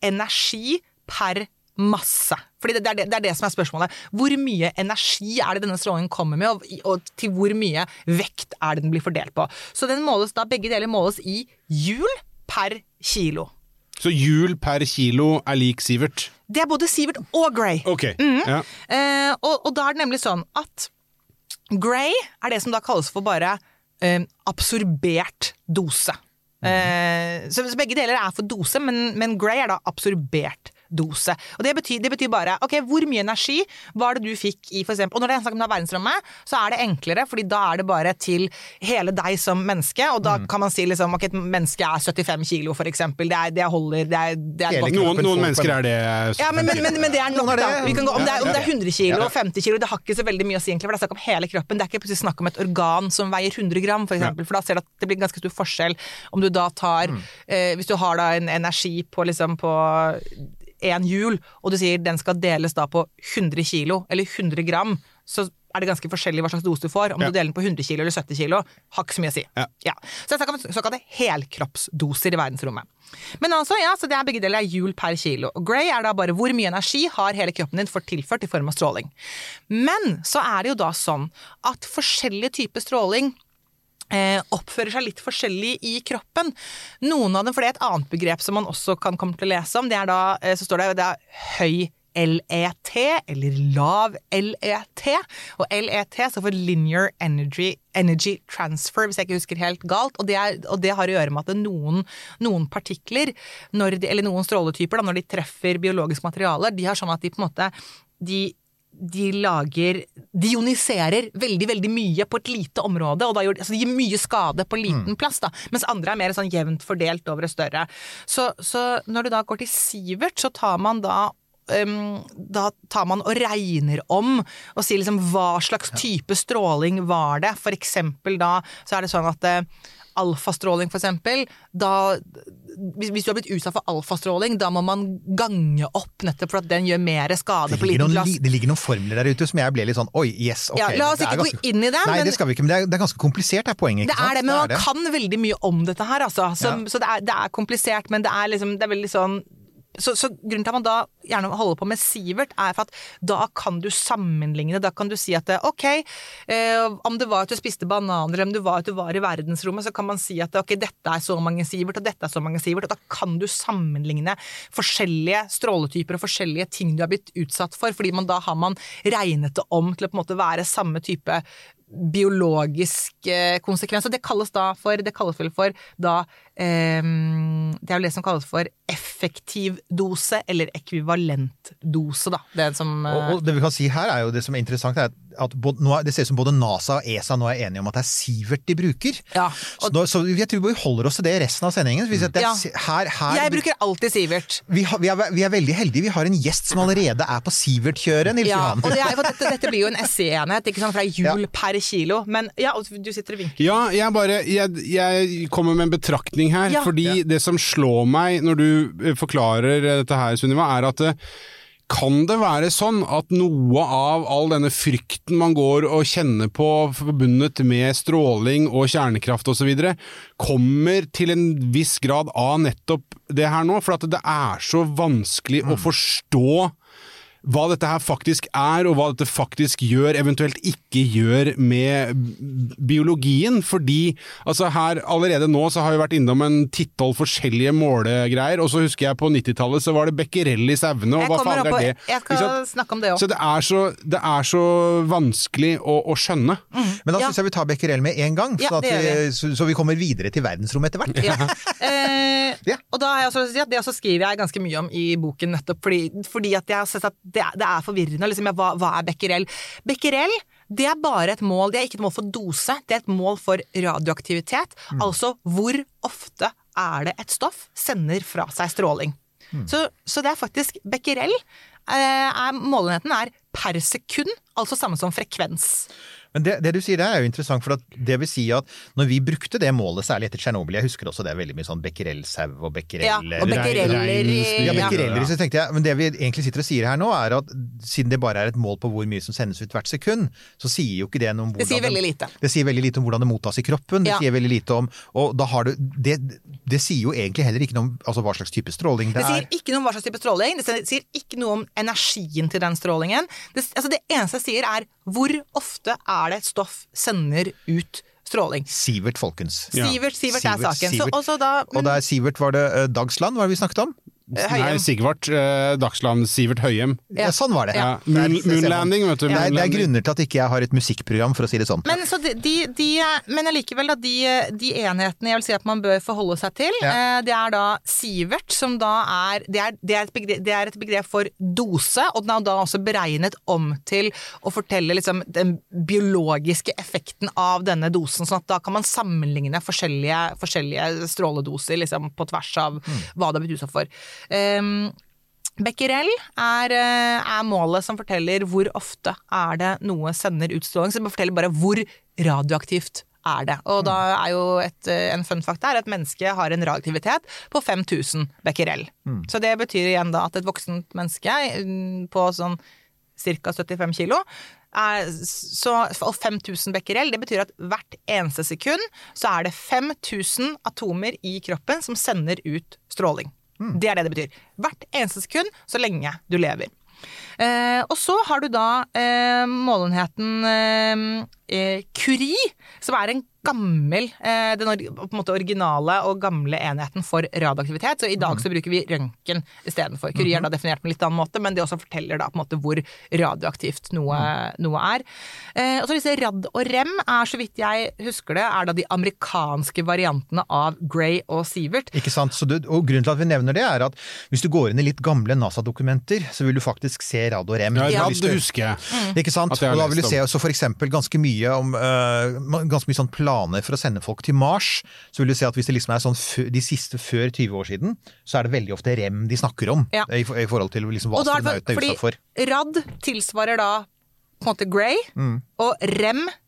energi per masse. Fordi det, det, er det, det er det som er spørsmålet. Hvor mye energi er det denne strålingen kommer med, og, og til hvor mye vekt er det den blir fordelt på. Så den måles da, begge deler måles i hjul per kilo. Så hjul per kilo er lik Sivert. Det er både Sivert og Grey. Ok. Mm. Ja. Eh, og, og da er det nemlig sånn at Grey er det som da kalles for bare eh, absorbert dose. Eh, så, så begge deler er for dose, men, men Grey er da absorbert dose. Og det betyr, det betyr bare ok, hvor mye energi var det du fikk i eksempel, Og når det er snakk om er verdensrommet, så er det enklere, fordi da er det bare til hele deg som menneske, og da kan man si liksom ok, et menneske er 75 kilo, eksempel. Det, er, det holder, det er, det er godt. Noen, noen mennesker er det. Ja, men, men, men, men det er nok, da. Vi kan gå, om, det er, om det er 100 kilo og 50 kilo, det har ikke så veldig mye å si, egentlig, for det er snakk om hele kroppen. Det er ikke plutselig snakk om et organ som veier 100 gram, for eksempel, for da ser du at det blir ganske stor forskjell om du da tar eh, Hvis du har da en energi på liksom på én hjul, og du sier den skal deles da på 100 kilo, eller 100 gram, så er det ganske forskjellig hva slags dose du får. Om Ja. du deler den på 100 kilo eller 70 kilo, har ikke så mye å si. Ja. Så det snakker om såkalte helkroppsdoser i verdensrommet. Men altså, ja, så det er begge deler er hjul per kilo. Og Gray er da bare hvor mye energi har hele kroppen din fått tilført i form av stråling. Men så er det jo da sånn at forskjellige typer stråling oppfører seg litt forskjellig i kroppen. Noen av dem, for det er et annet begrep som man også kan komme til å lese om, det er da, eh, så står det, det er høy LET, eller lav LET. Og LET står for Linear Energy, Energy Transfer, hvis jeg ikke husker helt galt. Og det, er, og det har å gjøre med at noen, noen partikler, de, eller noen stråletyper, da, når de treffer biologisk materiale, de har sånn at de på en måte de de lager De ioniserer veldig veldig mye på et lite område, og da gjør, altså de gir mye skade på liten plass, da, mens andre er mer sånn jevnt fordelt over et større. Så, så når du da går til Sivert, så tar man da um, da tar man og regner om og sier liksom hva slags type stråling var det. For eksempel da så er det sånn at eh, alfastråling, eksempel, da hvis, hvis du har blitt utsatt for alfastråling, da må man gange opp nettopp for at den gjør mer skade Det på liten plass. det ligger noen formler der ute som jeg ble litt sånn oi, yes, ok. Ja, la oss ikke ganske, gå inn i det, Nei, men- det skal vi ikke, men det er, det er ganske komplisert, er poenget. Det ikke sant? er det, men man det. kan veldig mye om dette her, altså. Så, så det, er, det er komplisert, men det er liksom Det er veldig sånn så, så grunnen til at man da gjerne holder på med Sivert, er for at da kan du sammenligne. Da kan du si at ok, eh, om det var at du spiste bananer, om det var at du var i verdensrommet, så kan man si at ok, dette er så mange Sivert, og dette er så mange Sivert. Og da kan du sammenligne forskjellige stråletyper og forskjellige ting du har blitt utsatt for, fordi man da har man regnet det om til å på en måte være samme type biologisk eh, konsekvens. Og det kalles da for Det kalles vel for da Det er jo det som kalles for effektiv dose, eller ekvivalent dose, da. Det som eh, Og, og det vi kan si her er jo det som er interessant, er at både, nå, er- det ser ut som både NASA og ESA nå er enige om at det er Sivert de bruker. Ja, Så, nå, så jeg tror vi holder oss til det resten av sendingen. Er, Ja. her, her, Jeg bruker alltid Sivert. vi, har, vi, er, vi er veldig heldige. Vi har en gjest som allerede er på Sivert-kjøret, Nils Ja, Johan. og det er, for dette, dette blir jo en SE-enhet, ikke sant, for det er hjul per kilo. Men ja, du sitter og vinker. Ja, jeg bare jeg, jeg kommer med en betraktning her. Ja. Fordi det som slår meg når du eh, forklarer eh, dette her, Sunniva, er at eh, kan det være sånn at noe av all denne frykten man går og kjenner på forbundet med stråling og kjernekraft osv., kommer til en viss grad av nettopp det her nå? For at det er så vanskelig å forstå hva dette her faktisk er, og hva dette faktisk gjør, eventuelt ikke gjør med biologien. Fordi altså her allerede nå så har vi vært innom en titall forskjellige målegreier, og så husker jeg på 90-tallet så var det becquerel i sauene, og hva faen er det? jeg skal Ikke snakke om det også. Så det er så, det er så vanskelig å, å skjønne. Men da Ja. syns jeg vi tar becquerel med en gang, Ja, sånn at vi, så, så vi kommer videre til verdensrommet etter hvert. Ja. Eh, Ja. Og da har jeg også det også skriver jeg ganske mye om i boken, nettopp fordi, fordi at jeg har sett at det, er- det er forvirrende. Liksom, ja, hva, hva er becquerel? Becquerel det er bare et mål, det er ikke et mål for dose, det er et mål for radioaktivitet. Altså hvor ofte er det et stoff sender fra seg stråling. Så, så det er faktisk becquerel. Eh, målenheten er per sekund, altså samme som frekvens. Men det, det du sier der er jo interessant, for at det vil si at når vi brukte det målet, særlig etter Tsjernobyl, jeg husker også det er veldig mye sånn becquerel-sau og becquerel Ja, og becquereller Ja, ja. becquereller, så tenkte jeg, men det vi egentlig sitter og sier her nå, er at siden det bare er et mål på hvor mye som sendes ut hvert sekund, så sier jo ikke det noe om hvordan Det sier veldig lite. Det sier veldig lite om hvordan det mottas i kroppen, det Ja. sier veldig lite om Og da har du det, det sier jo egentlig heller ikke noe om altså, hva slags type stråling det, er. Det sier er. ikke noe om hva slags type stråling, det sier ikke noe om energien til den strålingen. Det, altså det eneste jeg sier er hvor ofte er det et stoff sender ut stråling. Sivert, folkens. Ja. Sivert, Sivert, er saken. Sivert. Så, da, Og der Sivert var det eh, Dagsland, hva det vi snakket om? Nei, Sigvart eh, Dagsland, Sivert Høyem. Ja, sånn var det. Ja. Moon, moonlanding, vet du. Det er, det er grunner til at ikke jeg har et musikkprogram, for å si det sånn. Men, så de, de, de, men allikevel, da, de, de enhetene jeg vil si at man bør forholde seg til, Ja. eh, det er da Sivert, som da er det er, det, er et begrep, det er et begrep for dose, og den er da også beregnet om til å fortelle liksom, den biologiske effekten av denne dosen, sånn at da kan man sammenligne forskjellige, forskjellige stråledoser liksom, på tvers av hva det har blitt utsatt for. Um, Becquerel er, eh, er målet som forteller hvor ofte er det noe sender utstråling. Så det forteller bare hvor radioaktivt er det. Og da er jo et, eh, en fun fact her at mennesket har en radioaktivitet på 5000 becquerel. Så det betyr igjen da at et voksent menneske mm, på sånn ca. 75 kilo er, så, og 5000 becquerel, det betyr at hvert eneste sekund så er det 5000 atomer i kroppen som sender ut stråling. Det er det det betyr. Hvert eneste sekund så lenge du lever. Eh, og så har du da eh, målenheten eh, eh, Curie, som er en gammel eh, Den på en måte originale og gamle enheten for radioaktivitet. Så i dag så bruker vi røntgen istedenfor. Curie er da definert på en litt annen måte, men det også forteller da på en måte hvor radioaktivt noe, noe er. Eh, og så disse rad og rem er, så vidt jeg husker det, er da de amerikanske variantene av Gray og Sivert. Ikke sant? Så du, og grunnen til at vi nevner det, er at hvis du går inn i litt gamle NASA-dokumenter, så vil du faktisk se rad og rem. Ja, ja. du- husker jeg. Ikke sant? Og da vil du se også for eksempel ganske mye om uh, ganske mye sånn planer for å sende folk til Mars. Så vil du se at hvis det liksom er sånn de siste før 20 år siden, så er det veldig ofte rem de snakker om. Ja. I, for- I forhold til liksom hva astronautene er er fordi utsatt for. rad tilsvarer da på en måte Grey, Mm. og rem tilsvarer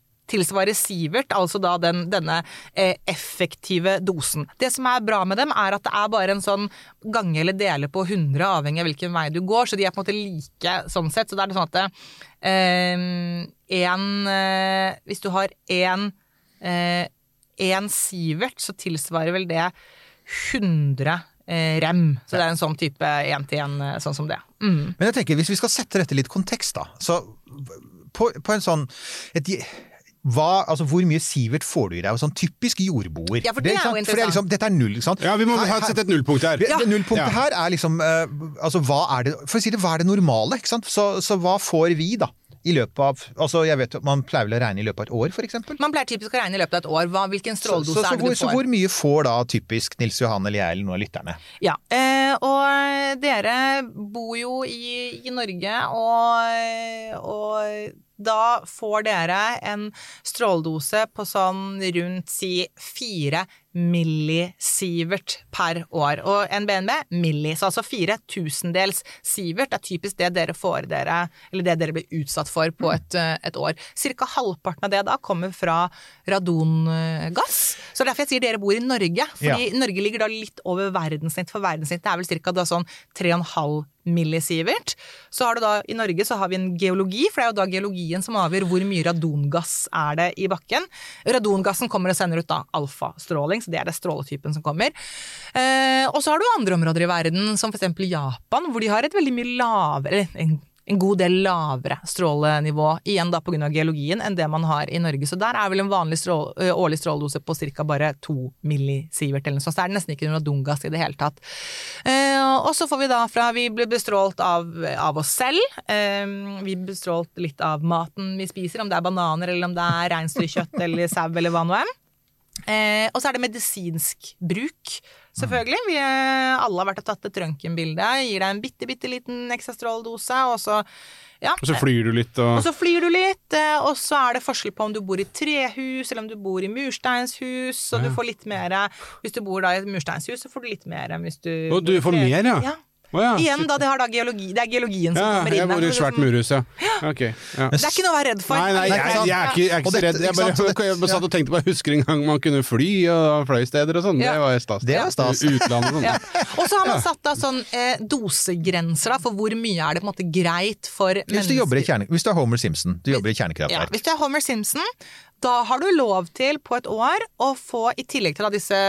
Sivert, altså da den, denne eh, effektive dosen. Det som er bra med dem, er at det er bare en sånn gange eller dele på 100, avhengig av hvilken vei du går, så de er på en måte like sånn sett. Så da er det sånn at det, eh, en, eh, Hvis du har én eh, Sivert, så tilsvarer vel det 100 eh, rem. Så det er en sånn type én-til-én, eh, sånn som det. Mm. Men jeg tenker, hvis vi skal sette dette litt kontekst, da. Så på, på en sånn et, hva, altså Hvor mye sivert får du i deg sånn typisk jordboer? Ja, for det er ikke jo interessant. For det er liksom, dette er null, ikke sant? Ja, vi må Her- ha her- sette et nullpunkt her. Ja. det nullpunktet Ja. her er liksom uh, Altså, hva er det For å si det, hva er det normale, ikke sant? Så, så hva får vi, da? I løpet av Altså, jeg vet man pleier vel å regne i løpet av et år, eksempel? Man pleier typisk å regne i løpet av et år hva, hvilken Så, stråledose så, så, er det du så hvor mye får da typisk Nils Johan eller jeg eller noen av lytterne? Ja, eh, og dere bor jo i, i Norge, og, og da får dere en stråledose på sånn rundt si fire millisievert per år. Og en BNB milli, så altså fire tusendels sievert er typisk det dere får dere, eller det dere blir utsatt for på et, eh, et år. Cirka halvparten av det da kommer fra radongass. Så derfor jeg sier dere bor i Norge, fordi Norge ligger da litt over verdenssnitt, for verdenssnittet er vel cirka da sånn 3,5 millisievert. Så har du da, i Norge så har vi en geologi, for det er jo da geologien som avgjør hvor mye radongass er det i bakken. Radongassen kommer og sender ut da alfastråling, så det er det stråletypen som kommer. Eh, og så har du andre områder i verden, som eksempel Japan, hvor de har et veldig mye lavere, en en god del lavere strålenivå, igjen da pga. geologien, enn det man har i Norge. Så der er vel en vanlig strål, årlig stråledose på ca. bare to millisievert eller noe sånt. Så er det nesten ikke noe radongass i det hele tatt. Og så får vi da fra Vi blir bestrålt av, av oss selv. Vi blir bestrålt litt av maten vi spiser, om det er bananer eller om det er reinsdyrkjøtt eller sau eller hva nå enn. Eh, og så er det medisinsk bruk, selvfølgelig. Vi eh, alle har vært og tatt et røntgenbilde. Gir deg en bitte, bitte liten ekstra stråledose, og så ja, Og så flyr du litt og og så flyr du litt, eh, og så er det forskjell på om du bor i trehus eller om du bor i mursteinshus, og du får litt mer Hvis du bor da i et mursteinshus, så får du litt mer enn hvis du Og du får mer, ja? ja. Å ja, Igjen, da, det, har da geologi, det er geologien som Ja, kommer jeg inn. bor i et svært murhus, ja. Okay, Ja. Det er ikke noe å være redd for. Nei, nei, jeg, jeg, er ikke, jeg er ikke så redd. Jeg bare, jeg bare satt og tenkte på Jeg husker en gang man kunne fly og fløysteder og sånn. Ja. Det var stas. Det er stas. Utlandet og sånn. Ja. Og så har man satt da sånn eh, dosegrenser da, for hvor mye er det på en måte greit for Hvis du, jobber i kjerne, hvis du er Homer Simpson, du jobber i Ja, kjernekraftverk. hvis du er Homer Simpson, da har du lov til på et år å få, i tillegg til da disse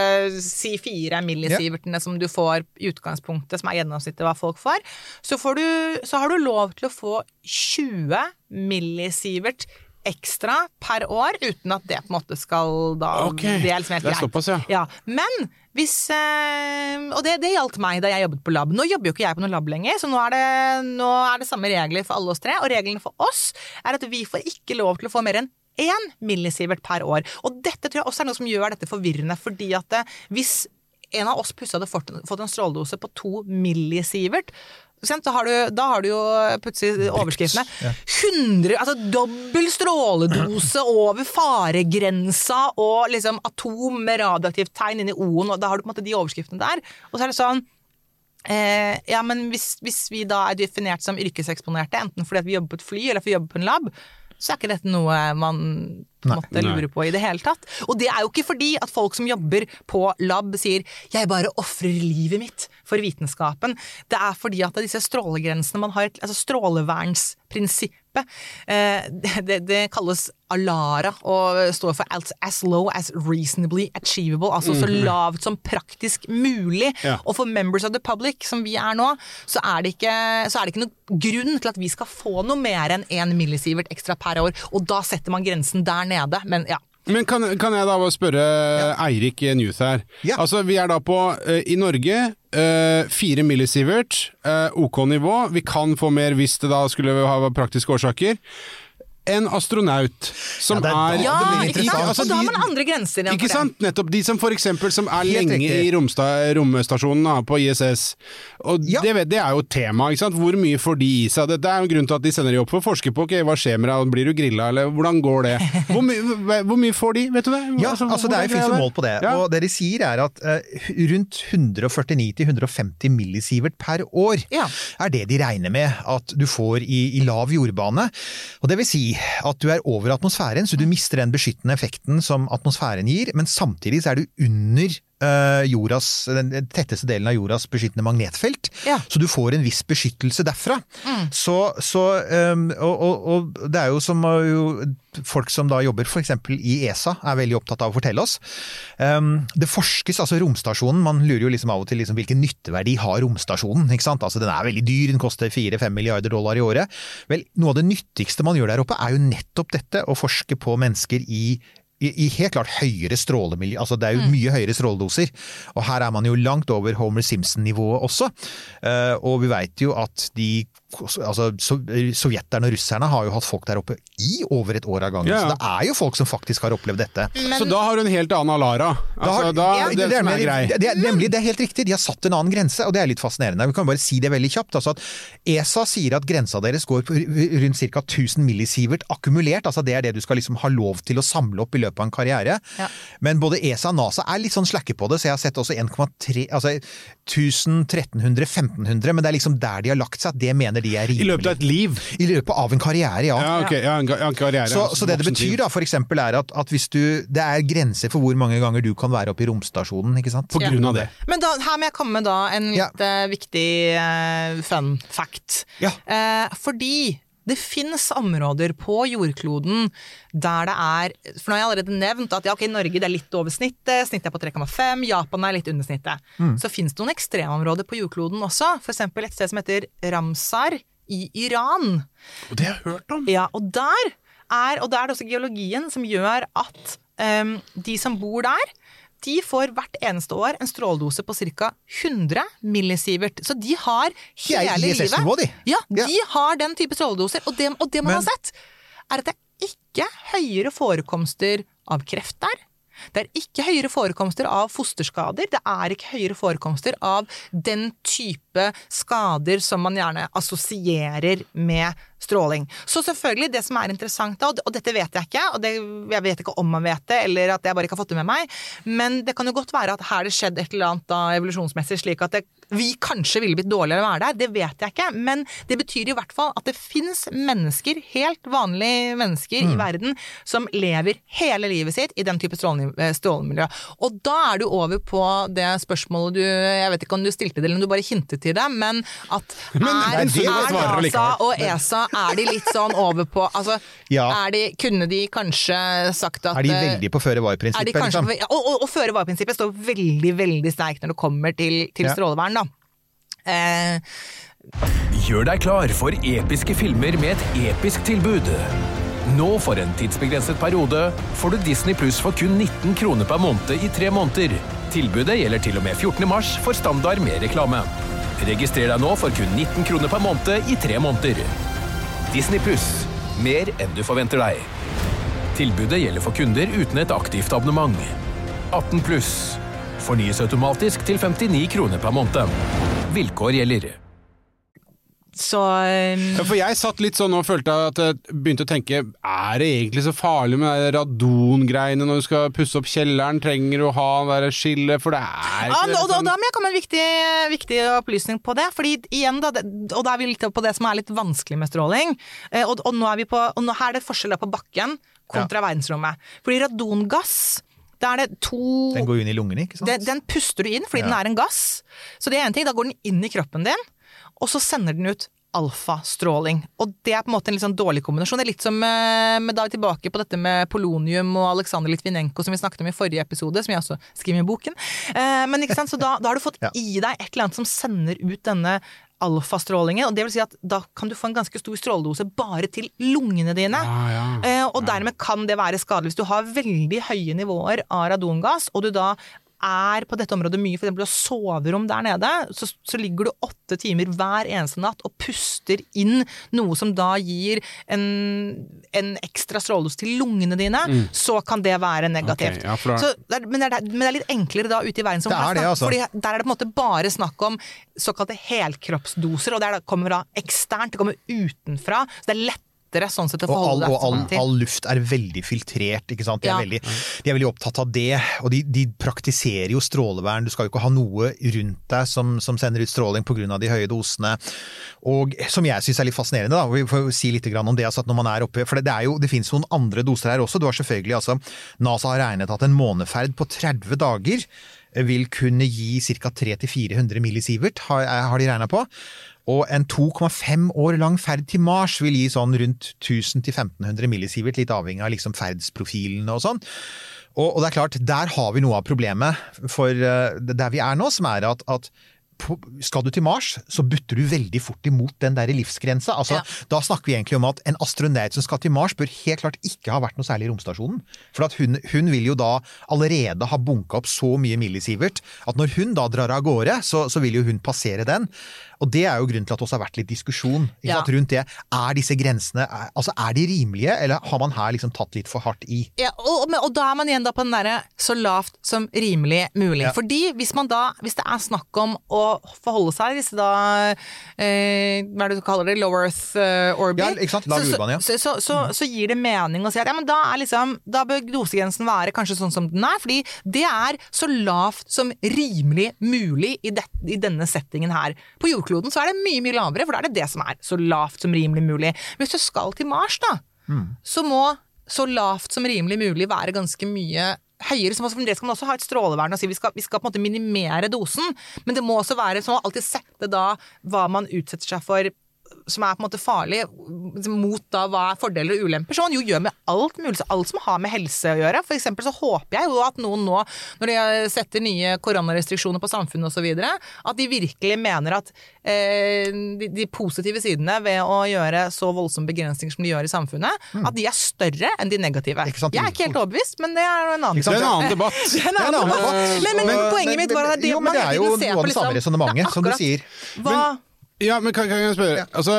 si fire millisievertene som du får i utgangspunktet, som er gjennomsnittet hva folk får, så, får du, så har du lov til å få 20 millisievert ekstra per år, uten at det på en måte skal da okay. Det er liksom helt det er såpass, ja. Ja, men hvis eh, Og det, det gjaldt meg da jeg jobbet på lab. Nå jobber jo ikke jeg på noe lab lenger, så nå er, det, nå er det samme regler for alle oss tre. Og reglene for oss er at vi får ikke lov til å få mer enn én millisievert per år. Og dette tror jeg også er noe som gjør dette forvirrende, fordi at det, hvis en av oss plutselig hadde fått, fått en stråledose på to millisievert, sant, Da har, du, da har du jo plutselig overskriftene 100, altså dobbel stråledose over faregrensa og liksom atom med radioaktivt tegn inn i O-en, og da har du på en måte de overskriftene der. Og så er det sånn eh, Ja, men hvis, hvis vi da er definert som yrkeseksponerte, enten fordi at vi jobber på et fly eller fordi vi jobber på en lab, så er ikke dette noe man måtte Nei. lurer på i det hele tatt. Og det er jo ikke fordi at folk som jobber på lab sier 'jeg bare ofrer livet mitt for vitenskapen'. Det er fordi at disse strålegrensene man har, altså strålevernsprinsippet, eh, det, det, kalles ALARA og står for as, as low as reasonably achievable, altså så lavt som praktisk mulig. Ja. Og for members of the public, som vi er nå, så er det ikke, så er det ikke noen grunn til at vi skal få noe mer enn én millisievert ekstra per år. Og da setter man grensen der nede. Men ja. Men kan, kan jeg da bare spørre Eirik Newth her. Ja. Altså, Vi er da på, uh, i Norge, eh, 4 millisievert, uh, OK nivå. Vi kan få mer hvis det da skulle ha praktiske årsaker. En astronaut som Ja, det er er det Ja, blir ikke sant? altså, da har man andre grenser Ikke det. sant? Nettopp de som for eksempel som er Helt lenge riktig. i romsta, romstasjonen på ISS. Og Ja. det, det er jo tema, ikke sant? Hvor mye får de i seg? Det, det er jo en grunn til at de sender de opp for å forske på Okay, hva skjer med deg, blir du grilla, eller hvordan går det? Hvor, my, hvor mye får de, vet du det? Ja, altså det er jo fins jo mål på det. Ja. Og det de sier er at uh, rundt 149-150 millisievert per år Ja. er det de regner med at du får i, i lav jordbane. Og det vil si at du er over atmosfæren, så du mister den beskyttende effekten som atmosfæren gir, men samtidig så er du under jordas, den tetteste delen av jordas beskyttende magnetfelt. Ja. Så du får en viss beskyttelse derfra. Så, så um, og, og, og det er jo som uh, jo, folk som da jobber f.eks. i ESA er veldig opptatt av å fortelle oss. Um, det forskes, altså romstasjonen, man lurer jo liksom av og til liksom hvilken nytteverdi har romstasjonen, ikke sant? Altså den er veldig dyr, den koster 4-5 milliarder dollar i året. Vel, noe av det nyttigste man gjør der oppe er jo nettopp dette, å forske på mennesker i i, i helt klart høyere strålemiljø, altså det er jo mye høyere stråledoser. Og her er man jo langt over Homer Simpson-nivået også. Uh, og vi veit jo at de altså so, Sovjeterne og russerne har jo hatt folk der oppe i over et år av gangen. Ja. Så det er jo folk som faktisk har opplevd dette. Så da har du en helt annen Alara. Altså, da, Ja, det, som er grei. det, det, nemlig, det er helt riktig, de har satt en annen grense, og det er litt fascinerende. Vi kan bare si det veldig kjapt. Altså at ESA sier at grensa deres går på rundt ca. 1000 millisievert akkumulert. altså Det er det du skal liksom ha lov til å samle opp i løpet av en karriere. Ja. Men både ESA og NASA er litt sånn slakke på det, så jeg har sett også 1,3 altså 1000, 1300, 1500, men det er liksom der de har lagt seg, at det mener de er I løpet av et liv. I løpet av en karriere, ja. Ja, okay. Ja, en, ja, en karriere. Så, altså, så det det betyr da, for eksempel er at, at hvis du Det er grenser for hvor mange ganger du kan være oppe i romstasjonen, ikke sant? På grunn av det. Men da, her må jeg komme med da en litt eh, viktig uh, fun fact. Ja. Uh, fordi det finnes områder på jordkloden der det er For nå har jeg allerede nevnt at ja, ok, Norge det er litt over snittet, snittet er på 3,5, Japan er litt under snittet. Mm. Så finnes det noen ekstremområder på jordkloden også, f.eks. et sted som heter Ramsar i Iran. Og det har jeg hørt om! Ja, og der er, og der er det også geologien som gjør at um, de som bor der, de får hvert eneste år en stråledose på ca. 100 millisievert. Så de har De hele de. livet Ja, Ja. de har den type stråledoser. Og det, og det man Men- har sett, er at det er ikke høyere forekomster av kreft der. Det er ikke høyere forekomster av fosterskader. Det er ikke høyere forekomster av den type skader som man gjerne assosierer med stråling. Så selvfølgelig, det som er interessant da, og dette vet jeg ikke, og det, jeg vet ikke om man vet det, eller at jeg bare ikke har fått det med meg, men det kan jo godt være at her det skjedde et eller annet da evolusjonsmessig, slik at det, vi kanskje ville blitt dårligere å være der. Det vet jeg ikke, men det betyr i hvert fall at det fins mennesker, helt vanlige mennesker i verden, som lever hele livet sitt i den type eh, strålemiljø. Og da er du over på det spørsmålet du Jeg vet ikke om du stilte det, eller om du bare hintet til det, men at Men- er, Nei, er NASA og ESA er de litt sånn over på Altså, Ja. er de, kunne de kanskje sagt at Er de eh, veldig på er føre-var-prinsippet? Liksom? ja, og, og, og føre-var-prinsippet står veldig, veldig sterkt når det kommer til, til Ja. strålevern, da. Eh, Gjør deg klar for episke filmer med et episk tilbud. Nå for en tidsbegrenset periode får du Disney Pluss for kun 19 kroner per måned i tre måneder. Tilbudet gjelder til og med 14. mars for standard med reklame. Registrer deg nå for kun 19 kroner per måned i tre måneder. Disney Pluss. Mer enn du forventer deg. Tilbudet gjelder for kunder uten et aktivt abonnement. 18 pluss. Fornyes automatisk til 59 kroner per måned. Vilkår gjelder. Så um... Ja, for jeg satt litt sånn og følte at jeg begynte å tenke Er det egentlig så farlig med de radongreiene når du skal pusse opp kjelleren? Trenger du å ha det skillet? For det er Ja, ikke og da, sånn- da må jeg komme med en viktig, viktig opplysning på det. Fordi igjen da, det, Og da er vi litt på det som er litt vanskelig med stråling. Eh, Og, og nå er vi på Og nå, her er det forskjell på bakken kontra verdensrommet. Fordi radongass, da er det to Den går inn i lungene, ikke sant? den, den puster du inn fordi den er en gass. Så det er én ting, da går den inn i kroppen din, og så sender den ut alfastråling. Og det er på en måte en litt sånn dårlig kombinasjon. Det er litt som eh, med, da vi tilbake på dette med polonium og Aleksandr Litvinenko som vi snakket om i forrige episode, som jeg også skriver i boken. Eh, men ikke sant, så da, da har du fått Ja. i deg et eller annet som sender ut denne alfastrålingen, og det vil si at da kan du få en ganske stor stråledose bare til lungene dine. Ja, ja. ja. og dermed kan det være skadelig hvis du har veldig høye nivåer av radongass, og du da er på dette området mye, har soverom der nede, så, så ligger du åtte timer hver eneste natt og puster inn noe som da gir en, en ekstra stråledose til lungene dine, så kan det være negativt. Okay, ja, da- så men, det er, men det er litt enklere da ute i verden. som det, altså. Fordi der er det på en måte bare snakk om såkalte helkroppsdoser, og det er kommer da eksternt, det kommer utenfra. Så det er lettere sånn sett å Og, all, forholde og all, deg til. all luft er veldig filtrert, ikke sant. De er, Ja. veldig, de er veldig opptatt av det. Og de, de praktiserer jo strålevern. Du skal jo ikke ha noe rundt deg som, som sender ut stråling pga. de høye dosene. Og som jeg syns er litt fascinerende, da. Vi får si litt om det. Altså at når man er oppe, for det, det, er jo, det finnes noen andre doser her også. Du har selvfølgelig altså NASA har regnet at en måneferd på 30 dager vil kunne gi ca. 300-400 millisievert, har, har de regna på. Og en 2,5 år lang ferd til Mars vil gi sånn rundt 1000-1500 millisievert, litt avhengig av liksom ferdsprofilene og sånn. Og, og det er klart, der har vi noe av problemet for uh, der vi er nå, som er at, at på, skal du til Mars, så butter du veldig fort imot den der livsgrensa. Altså, Ja. Da snakker vi egentlig om at en astronaut som skal til Mars, bør helt klart ikke ha vært noe særlig i romstasjonen. For at hun, hun vil jo da allerede ha bunka opp så mye millisievert at når hun da drar av gårde, så, så vil jo hun passere den. Og det er jo grunnen til at det også har vært litt diskusjon Ja. sant, rundt det. Er disse grensene er, altså er de rimelige, eller har man her liksom tatt litt for hardt i? Ja, og, og, og da er man igjen da på den derre så lavt som rimelig mulig. Ja. Fordi hvis man da, hvis det er snakk om å forholde seg til disse da eh, Hva er det du kaller det? Low Earth eh, Orbit. Ja, ikke sant? Lav urban, ja. så, så, så, så gir det mening å si at ja, men da er liksom Da bør dosegrensen være kanskje sånn som den er, fordi det er så lavt som rimelig mulig i, det, i denne settingen her. På jordkloden så er det mye, mye lavere, for da er det det som er så lavt som rimelig mulig. Hvis du skal til Mars, da, så må så lavt som rimelig mulig være ganske mye høyere. Så for det skal man også ha et strålevern og si vi skal, vi skal på en måte minimere dosen, men det må også være sånn å alltid sette da hva man utsetter seg for som er på en måte farlig mot da hva er fordeler og ulemper, som man jo gjør med alt mulig, så alt som har med helse å gjøre. For eksempel så håper jeg jo at noen nå, når de setter nye koronarestriksjoner på samfunnet osv., at de virkelig mener at eh, de, de positive sidene ved å gjøre så voldsomme begrensninger som de gjør i samfunnet, at de er større enn de negative. Jeg er ikke helt overbevist, men det er en annen Det er en annen debatt. Det er en annen annen debatt. Men, Men, men poenget men- mitt var at det, jo, men det er jo noe av det samme liksom- resonnementet, som du sier. Hva, Ja, men kan, kan jeg spørre altså,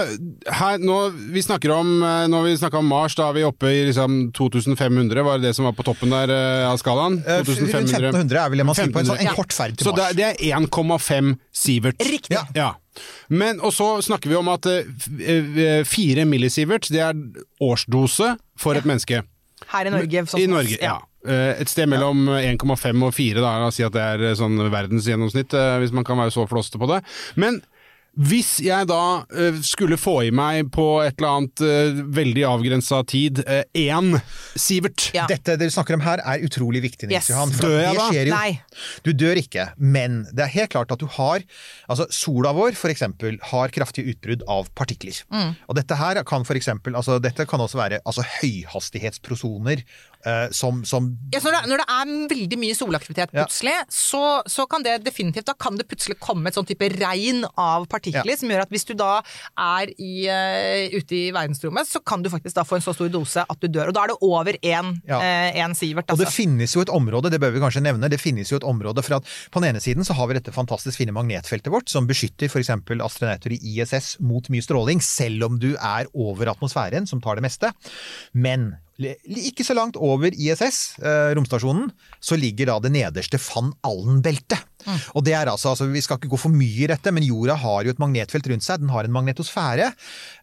her, nå, Vi snakker om eh, Når vi snakka om Mars, da er vi oppe i liksom 2500, var det det som var på toppen der eh, av skalaen? 2500. Rundt 1500 er vel det man sier på en, sånn, en 1500. kort ferd til Så det, er 1,5 sievert. Riktig. Ja. Ja. Men, og så snakker vi om at fire f- eh, 4 millisievert, det er årsdose for et menneske. her i Norge. sånn I Norge, ja. Eh, Et sted mellom 1,5 og 4, da, la oss si at det er eh, sånn verdensgjennomsnitt, eh, hvis man kan være så flåste på det. Men hvis jeg da eh, skulle få i meg på et eller annet eh, veldig avgrensa tid én sivert Ja. Dette dere snakker om her er utrolig viktig, Nils Yes. Johan. Dør jeg da? skjer jo. Nei. Du dør ikke, men det er helt klart at du har Altså, sola vår, for eksempel, har kraftige utbrudd av partikler. Mm. Og dette her kan for eksempel Altså, dette kan også være altså, høyhastighetsprosoner eh, som, som Ja, så når, det, når det er veldig mye solaktivitet Ja. plutselig, så, så kan det definitivt Da kan det plutselig komme et sånn type regn av partikler Ja. som gjør at hvis du da er i, uh, ute i verdensrommet, så kan du faktisk da få en så stor dose at du dør. Og da er det over én Ja. sievert. Altså. Og det Altså. finnes jo et område, det bør vi kanskje nevne, det finnes jo et område for at på den ene siden så har vi dette fantastisk fine magnetfeltet vårt, som beskytter f.eks. astronauter i ISS mot mye stråling, selv om du er over atmosfæren, som tar det meste. Men ikke så langt over ISS, eh, romstasjonen, så ligger da det nederste van Allen-beltet. Og det er altså, altså, Vi skal ikke gå for mye i dette, men jorda har jo et magnetfelt rundt seg. Den har en magnetosfære,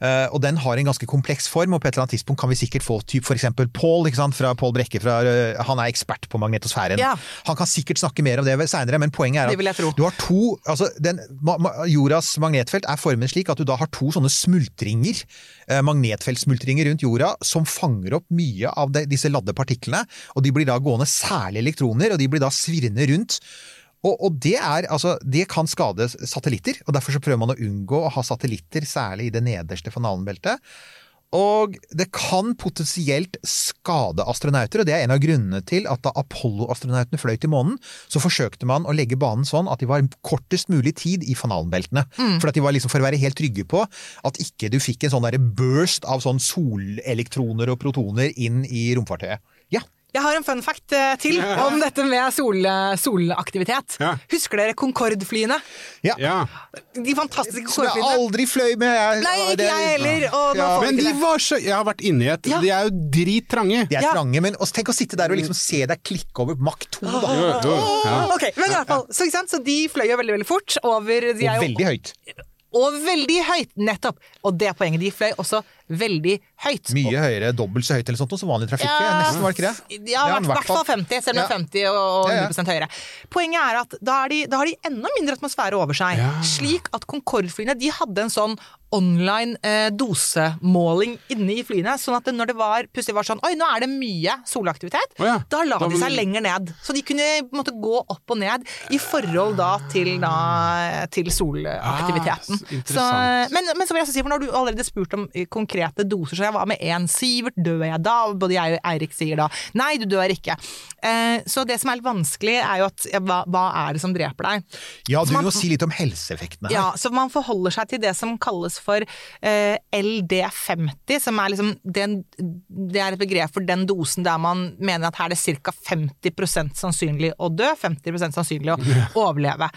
eh, og den har en ganske kompleks form. og På et eller annet tidspunkt kan vi sikkert få typ f.eks. Pål fra Pål Brekke. Fra, eh, han er ekspert på magnetosfæren. Ja. Han kan sikkert snakke mer om det seinere, men poenget er at du har to altså den, ma, ma, Jordas magnetfelt er formet slik at du da har to sånne smultringer, eh, magnetfeltsmultringer rundt jorda, som fanger opp mye av de, disse ladde partiklene. Og de blir da gående særlig elektroner, og de blir da svirrende rundt. Og, og det, er, altså, det kan skade satellitter, og derfor så prøver man å unngå å ha satellitter, særlig i det nederste fanalen-beltet. Og det kan potensielt skade astronauter, og det er en av grunnene til at da Apollo-astronautene fløy til månen, så forsøkte man å legge banen sånn at de var kortest mulig tid i fanalenbeltene. Mm. For at de var liksom for å være helt trygge på at ikke du fikk en sånn derre burst av sånn solelektroner og protoner inn i romfartøyet. Ja. Jeg har en fun fact eh, til om dette med sol, solaktivitet. Ja. Husker dere Concorde-flyene? ja. Ja. De fantastiske Som jeg aldri fløy med. Jeg, Nei, ikke jeg heller. Og Ja. Men de var så Jeg har vært inni et Ja. De er jo drittrange. De er Ja. trange, men også, tenk å sitte der og liksom se deg klikke over Mach 2, da. Jo, jo, ja. Ok, men i hvert fall, så, ikke sant? så de fløy jo veldig veldig fort over de er Og veldig høyt. Og veldig høyt, nettopp! Og det er poenget. De fløy også veldig høyt. Mye høyere, dobbelt så høyt eller sånt som vanlig trafikk. Ja, Nesten, var det ikke det? Ja, i hvert fall 50, selv om det er 50 og Ja, ja. 100 høyere. Poenget er at da, de, da har de enda mindre atmosfære over seg. Slik at Concorde-flyene de hadde en sånn online eh, dosemåling inne i flyene. Sånn at det, når det var, plutselig var sånn Oi, nå er det mye solaktivitet. Oh ja. Da la Da de seg lenger ned. Så de kunne måte gå opp og ned i forhold da til, da, til solaktiviteten. Ah, Så, men, men så vil jeg også si, for når du allerede spurt om eh, konkrete doser, så jeg var med én Sivert, dør jeg da? Og Både jeg og Eirik sier da nei, du dør ikke. Eh, så det som er litt vanskelig, er jo at hva, hva er det som dreper deg? Ja, du vil jo si litt om helseeffektene her. Ja, så man forholder seg til det som kalles for eh, LD50, som er liksom den, Det er et begrep for den dosen der man mener at her er det ca. 50% sannsynlig å dø, 50 sannsynlig å overleve.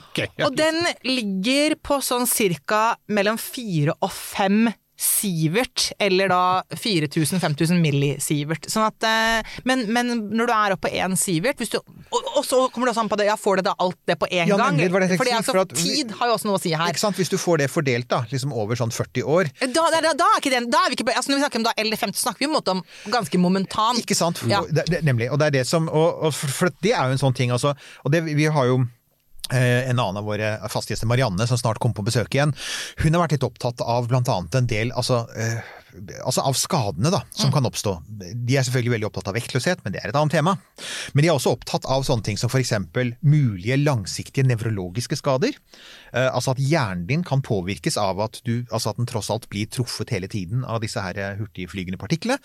okay, ja. Og den ligger på sånn cirka mellom fire og fem sievert, eller da 4000-5000 millisievert. Sånn at, eh, men, men når du er oppe på én sievert du, og, og så kommer det også an på det, ja, får du da alt det på én Ja, gang? nemlig, det var det jeg For det tenkte å si, altså, for at- tid har jo også noe å si her. Sant? Hvis du får det fordelt da, liksom over sånn 40 år, Da, da, da, da er da er vi ikke, altså Når vi snakker om da LD50, snakker vi måte om ganske momentant. Ikke sant? Ja. Det, det, nemlig. Og det er det som og, og for, for det er jo en sånn ting, altså. Og det, vi har jo Eh, En annen av våre faste gjester, Marianne, som snart kommer på besøk igjen, hun har vært litt opptatt av annet en del altså, eh, altså av skadene da, som kan oppstå. De er selvfølgelig veldig opptatt av vektløshet, men det er et annet tema. Men de er også opptatt av sånne ting som f.eks. mulige langsiktige nevrologiske skader. Eh, altså at hjernen din kan påvirkes av at, du, altså at den tross alt blir truffet hele tiden av disse her eh, hurtigflygende partiklene.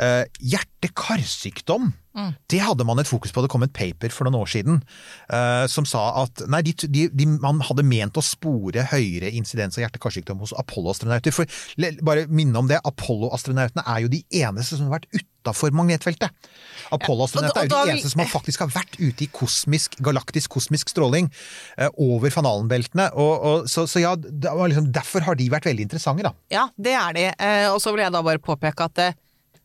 Eh, Hjerte-karsykdom, det hadde man et fokus på. Det kom et paper for noen år siden eh, som sa at nei, de, de, de, man hadde ment å spore høyere insidens av hjerte-karsykdom hos Apollo-astronauter. For bare minne om det, Apollo-astronautene er jo de eneste som har vært utafor magnetfeltet. Apollo-astronautene Ja, er jo de eneste som har faktisk har vært ute i kosmisk, galaktisk kosmisk stråling eh, over og, så, så ja, det var liksom, derfor har de vært veldig interessante, da. Ja, det er de. Eh, og så vil jeg da bare påpeke at det,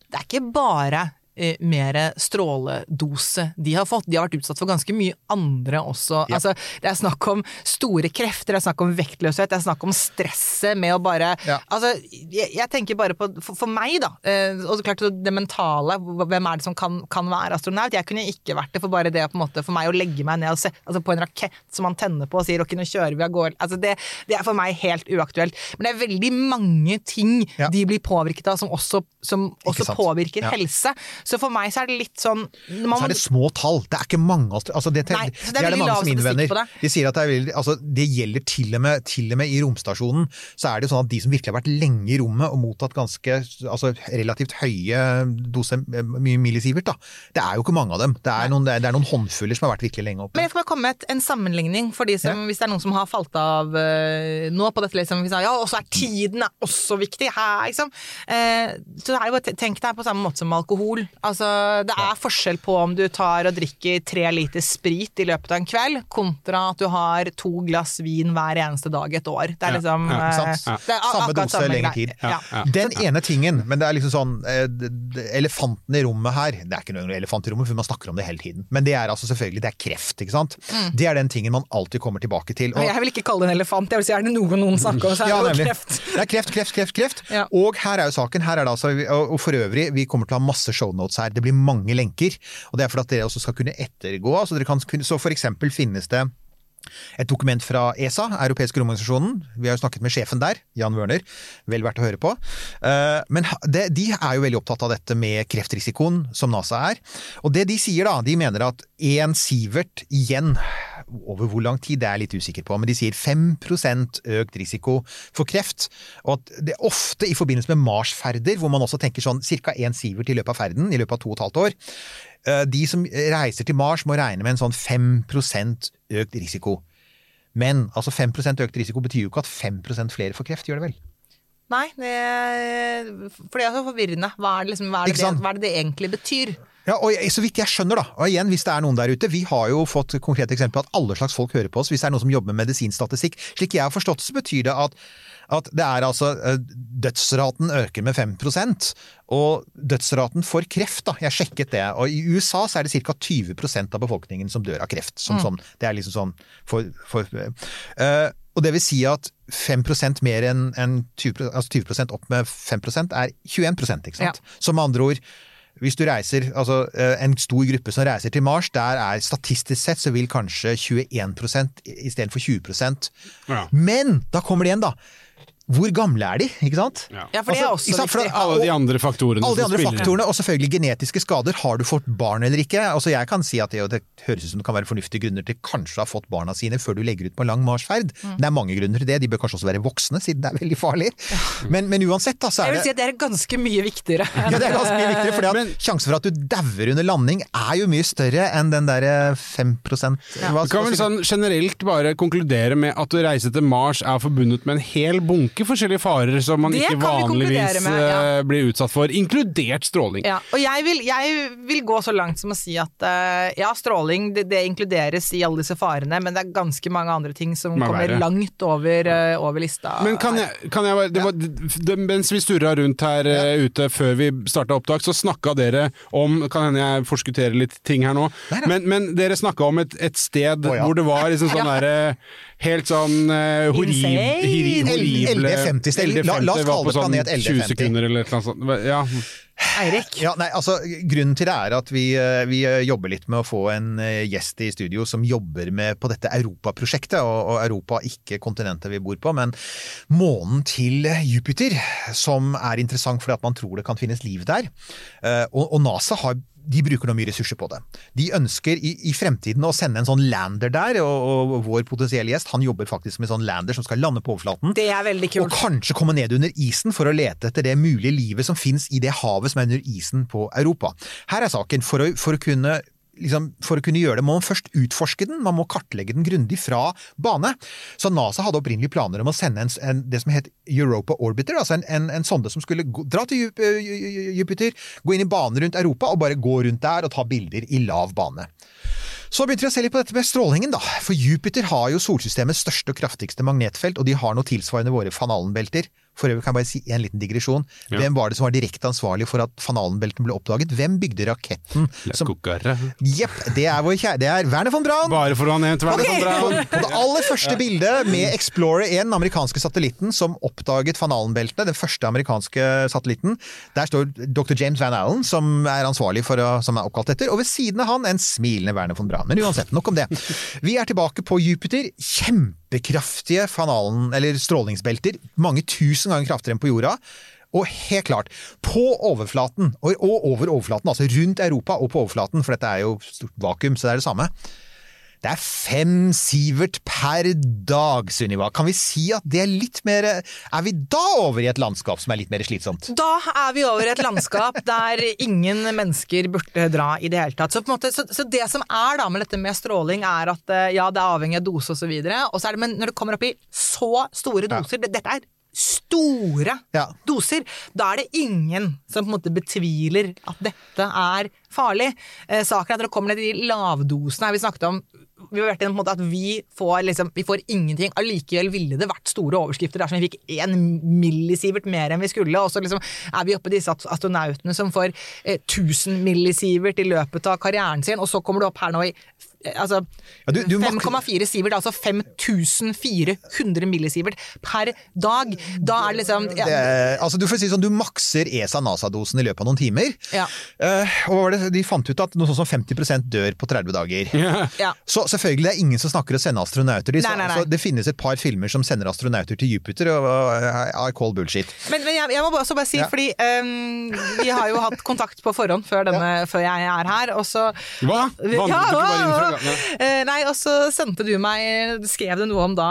det er ikke bare eh, mer stråledose de har fått. De har vært utsatt for ganske mye andre også. Ja. Altså, det er snakk om store krefter, det er snakk om vektløshet, det er snakk om stresset med å bare Ja. Altså, jeg, jeg tenker bare på For, for meg, da, eh, og så klart det mentale, hvem er det som kan, kan være astronaut? Jeg kunne ikke vært det for bare det på en måte, for meg å legge meg ned og se, altså på en rakett som man tenner på og sier ok, nå kjører vi av gårde. Altså, det, det er for meg helt uaktuelt. Men det er veldig mange ting Ja. de blir påvirket av som også, som også påvirker Ja. helse. Så for meg så er det litt sånn man, Så er det små tall. Det er ikke mange altså det, Nei, så det er det mange som innvender. De sier at det, er veldig, altså det gjelder til og, med, til og med i romstasjonen. Så er det jo sånn at de som virkelig har vært lenge i rommet og mottatt ganske altså relativt høye dose mye millisievert, da. Det er jo ikke mange av dem. Det er noen, det er, er noen håndfuller som har vært virkelig lenge oppe. Men jeg skal komme med en sammenligning, for de som, hvis det er noen som har falt av eh, nå på dette, liksom, ja, og så er tiden er også viktig her, liksom. Eh, så er det bare, tenk deg på samme måte som alkohol. Altså, det er forskjell på om du tar og drikker tre liter sprit i løpet av en kveld, kontra at du har to glass vin hver eneste dag et år. Det er liksom Ja, ja, ja. det er Samme dose, lengre tid. Ja. Den ene tingen, men det er liksom sånn eh, Elefanten i rommet her Det er ikke noen elefant i rommet, for man snakker om det hele tiden. Men det er altså selvfølgelig det er kreft, ikke sant. Det er den tingen man alltid kommer tilbake til. Og- Jeg vil ikke kalle det en elefant, jeg vil si er det noe noen snakker om, så er Ja, det jo kreft. Det er kreft, kreft, kreft, kreft. Ja. Og her er jo saken. Her er det altså, og for øvrig, vi kommer til å ha masse shownotes her. Det blir mange lenker. Og det er for at dere også skal kunne ettergå. Så, dere kan, så for eksempel finnes det et dokument fra ESA, Europeiske romorganisasjonen. Vi har jo snakket med sjefen der, Jan Wørner. Vel verdt å høre på. Eh, Men de er jo veldig opptatt av dette med kreftrisikoen, som NASA er. Og det de sier da, de mener at én sievert igjen over hvor lang tid, det er jeg litt usikker på, men de sier 5% økt risiko for kreft. Og at det er ofte i forbindelse med Mars-ferder, hvor man også tenker sånn ca. én sivert i løpet av ferden, i løpet av to og et halvt år. Eh, De som reiser til Mars må regne med en sånn 5% økt risiko. Men altså 5% økt risiko betyr jo ikke at 5% flere får kreft, gjør det vel? Nei, det, for det er så forvirrende. Hva er det, liksom, hva er det, det, hva er det det egentlig betyr? Ja, og jeg, Så vidt jeg skjønner, da, og igjen hvis det er noen der ute Vi har jo fått konkrete eksempler på at alle slags folk hører på oss. Hvis det er noen som jobber med medisinstatistikk. Slik jeg har forstått det, så betyr det at, at det er altså eh, Dødsraten øker med 5% og dødsraten for kreft, da, jeg sjekket det, og i USA så er det ca. 20% av befolkningen som dør av kreft. Som, sånn, det er liksom sånn for, for uh, Og det vil si at 5% mer enn en 20, altså 20 opp med 5% er 21 ikke sant? Så med andre ord hvis du reiser, altså eh, en stor gruppe som reiser til Mars, der er statistisk sett så vil kanskje 21% istedenfor 20 Ja. Men da kommer det igjen, da. Hvor gamle er de, ikke sant? Ja. For det er Altså, også sant? For viktig. da- Alle de andre faktorene alle de andre spiller faktorene, og selvfølgelig genetiske skader. Har du fått barn eller ikke? Altså Jeg kan si at det, det høres ut som det kan være fornuftige grunner til kanskje å ha fått barna sine før du legger ut på en lang marsferd. Mm. Det er mange grunner til det. De bør kanskje også være voksne, siden det er veldig farlig. Men, men uansett, da, så Jeg er vil si at det er ganske mye viktigere. ja, det er ganske mye viktigere, fordi at Men- sjansen for at du dauer under landing er jo mye større enn den derre 5 ja. Du kan vel sånn generelt bare konkludere med at å reise til Mars er forbundet med en hel bunke forskjellige farer som man Det ikke vanligvis med, ja. eh, blir utsatt for, inkludert stråling. Ja, og jeg vil, jeg vil gå så langt som å si at uh, ja, stråling det, det inkluderes i alle disse farene, men det er ganske mange andre ting som Må kommer være. langt over, uh, over lista. Men kan jeg, kan jeg det var, det, Mens vi sturra rundt her uh, ute før vi starta opptak, så snakka dere om Kan hende jeg forskutterer litt ting her nå, men, men dere snakka om et, et sted oh, ja. hvor det var liksom sånn derre helt sånn uh, horrib, Insane. horrible LD50 La- la oss LD50 var kalle det sånn planet 20 LD50. sekunder eller et eller annet sånt. Ja. Eirik. Ja, nei, altså, grunnen til det er at vi, eh, vi eh, jobber litt med å få en eh, gjest i studio som jobber med på dette Europaprosjektet. Og, og Europa ikke kontinentet vi bor på, men månen til Jupiter, som er interessant fordi at man tror det kan finnes liv der. Eh, Og, og NASA har de bruker nå mye ressurser på det. De ønsker i, i fremtiden å sende en sånn lander der, og, og vår potensielle gjest han jobber faktisk med sånn lander som skal lande på overflaten. Det er veldig kult. Og kanskje komme ned under isen for å lete etter det mulige livet som finnes i det havet som er under isen på Europa. Her er saken. For å, for å kunne Liksom, for å kunne gjøre det må man først utforske den, man må kartlegge den grundig fra bane. Så NASA hadde opprinnelig planer om å sende en, en, det som het Europa Orbiter, altså en, en, sonde som skulle gå, dra til Jup- Ju- Ju- Jupiter, gå inn i bane rundt Europa og bare gå rundt der og ta bilder i lav bane. Så begynte vi å se litt på dette med strålingen, da. For Jupiter har jo solsystemets største og kraftigste magnetfelt, og de har noe tilsvarende våre Fanalenbelter. For øvrig kan jeg bare si en liten digresjon. Ja. Hvem var det som var direkte ansvarlig for at Fanalenbelten ble oppdaget? Hvem bygde raketten som Jepp, det er vår kjære Det er Werner von Braun! Bare for å ha nevnt Werner okay. von Braun. på det aller første bildet med Explorer 1, den amerikanske satellitten som oppdaget Fanalenbeltene, den første amerikanske satellitten, der står dr. James Van Allen, som er ansvarlig for å, som er oppkalt etter, og ved siden av han en smilende Werner von Braun. Men uansett, nok om det. Vi er tilbake på Jupiter. Kjempekraftige fanalen, eller strålingsbelter. Mange tusen ganger kraftigere enn på jorda. Og helt klart, på overflaten, og, over overflaten, altså rundt Europa og på overflaten, for dette er jo stort vakuum, så det er det samme. Det er fem Sivert per dag, Sunniva. Kan vi si at det er litt mer Er vi da over i et landskap som er litt mer slitsomt? Da er vi over i et landskap der ingen mennesker burde dra i det hele tatt. Så, måte, så, så det som er da med dette med stråling, er at eh, ja, det er avhengig av dose osv. Men når det kommer opp i så store doser det, Dette er store Ja. doser. Da er det ingen som på en måte betviler at dette er farlig. Eh, saken er at når det kommer ned i de lavdosene vi snakket om vi har vært inne på en måte at vi får, liksom, vi får ingenting. Allikevel ville det vært store overskrifter dersom vi fikk én millisievert mer enn vi skulle. Og så liksom er vi oppe i disse astronautene som får eh, 1000 millisievert i løpet av karrieren sin, og så kommer du opp her nå i altså, Ja, du- du 5,4 sivert, altså 5400 millisievert per dag. Da er det liksom ja, Det, altså, du får si sånn, du makser ESA-NASA-dosen i løpet av noen timer. Ja. Uh, og hva var det, de fant ut at noe sånn som 50% dør på 30 dager. ja. Så selvfølgelig det er ingen som snakker å sende astronauter dit. Nei, nei, nei. Så det finnes et par filmer som sender astronauter til Jupiter, og, og I call bullshit. Men, men jeg, jeg må også bare si, Ja. fordi um, vi har jo hatt kontakt på forhånd før, denne, før jeg er her, og så Hva? Vandret du ikke bare inn fra Nei, og så sendte du meg Skrev du noe om da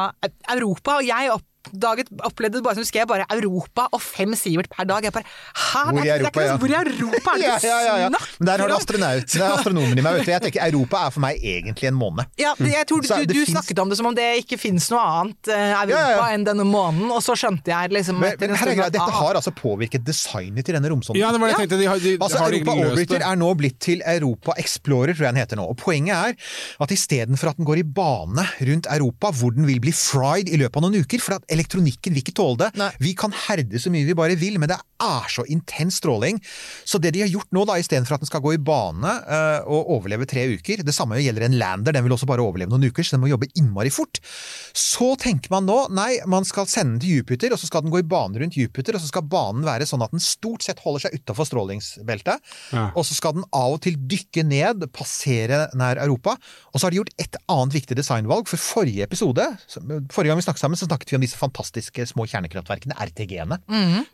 Europa, og jeg oppdaget, opplevde det bare som husker jeg, bare Europa og fem Sivert per dag. Jeg bare Hæ? Hvor i Europa, det er ikke, hvor i Europa er det du ja, ja, ja. snakker der har du astronaut, det er astronomen i meg. Vet du. Jeg tenker Europa er for meg egentlig en måne. Ja, jeg tror du, du, du snakket om det som om det ikke finnes noe annet eh, Europa Ja, ja, ja. enn denne månen, og så skjønte jeg liksom Men, men her er greia, dette ah, har altså påvirket designet til denne romsonden. Ja, det var det jeg tenkte. De har, de, Altså, har Europa Orbiter er nå blitt til Europa Explorer, tror jeg den heter nå. Og Poenget er at istedenfor at den går i bane rundt Europa, hvor den vil bli fried i løpet av noen uker, for at elektronikken vil ikke tåle det. Nei. Vi kan herde så mye vi bare vil, men det er så intens stråling. Så det de har gjort nå, da, istedenfor at den skal gå i bane uh, og overleve tre uker, det samme gjelder en lander, den vil også bare overleve noen uker, så den må jobbe innmari fort. Så tenker man nå, nei, man skal sende den til Jupiter, og så skal den gå i bane rundt Jupiter, og så skal banen være sånn at den stort sett holder seg utafor strålingsbeltet. Ja. Og så skal den av og til dykke ned, passere nær Europa. Og så har de gjort et annet viktig designvalg. For forrige episode, forrige gang vi snakket sammen, så snakket vi om disse fantastiske små kjernekraftverkene, RTG-ene.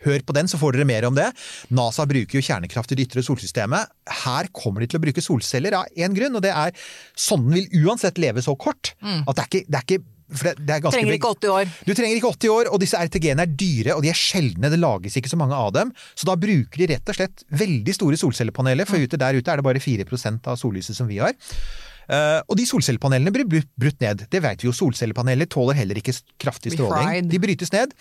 Hør på den, så får dere mer om det. NASA bruker jo kjernekraft i det ytre solsystemet. Her kommer de til å bruke solceller av én grunn, og det er sonden vil uansett leve så kort at det er ikke, det er ikke for det, det er Trenger ikke 80 år. du trenger ikke 80 år, og disse RTG-ene er dyre, og de er sjeldne. Det lages ikke så mange av dem. Så da bruker de rett og slett veldig store solcellepaneler, for ute der ute er det bare 4% av sollyset som vi har. Eh, og de solcellepanelene blir brutt- ned. Det vet vi jo. Solcellepaneler tåler heller ikke kraftig stråling. De brytes ned.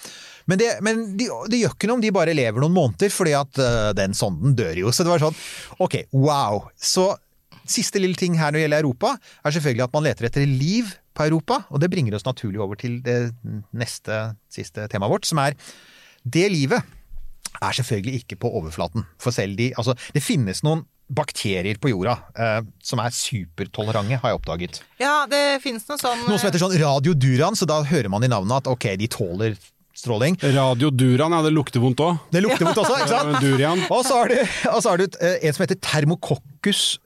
Men, det, men de, det gjør ikke noe om de bare lever noen måneder, fordi at eh, den sonden dør jo. Så det var sånn, ok, wow. Så siste lille ting her når det gjelder Europa, er selvfølgelig at man leter etter liv på Europa, og det bringer oss naturlig over til det neste, siste temaet vårt, som er det livet er selvfølgelig ikke på overflaten. For selv de Altså, det finnes noen bakterier på jorda eh, som er supertolerante, har jeg oppdaget. Ja, det finnes noe sånn Noe som heter sånn radioduran, så da hører man i navnet at ok, de tåler stråling. Radio Duran, ja, det lukter vondt òg. Det lukter vondt også, ikke sant? Durian. Og så har du, og så har du eh, en som heter Thermococcus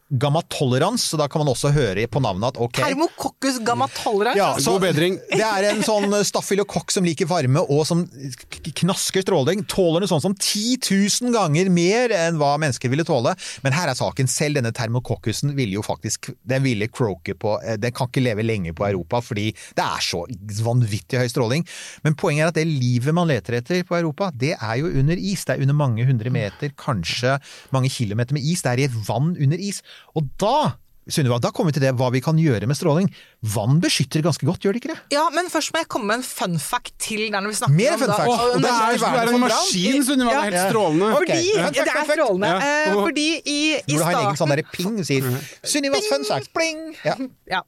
gammatolerans, så da kan man også høre på navnet at ok Termokokkus gammatolerans. ja, så God bedring. Det er en sånn staffylokokk som liker varme og som knasker stråling. Tåler noe sånn som 10 000 ganger mer enn hva mennesker ville tåle. Men her er saken. Selv denne termokokkusen ville jo faktisk Den ville croake på eh, Den kan ikke leve lenge på Europa fordi det er så vanvittig høy stråling. Men poenget er at det livet man leter etter på Europa, det er jo under is. Det er under mange hundre meter, kanskje mange kilometer med is. Det er i et vann under is. Og da Sunniva, da kommer vi til det hva vi kan gjøre med stråling. Vann beskytter ganske godt, gjør det ikke det? Ja, men først må jeg komme med en fun fact til der når vi snakker Mer om fun da- fact. og- Og Det er, du er en maskin, Sunniva. Det er helt strålende. Fordi, okay. ja, fact, det er strålende. Ja. Eh, fordi i, i Når du har en egen sånn starten derre ping sier 'Sunnivas fun fact', pling! Ja. Ja.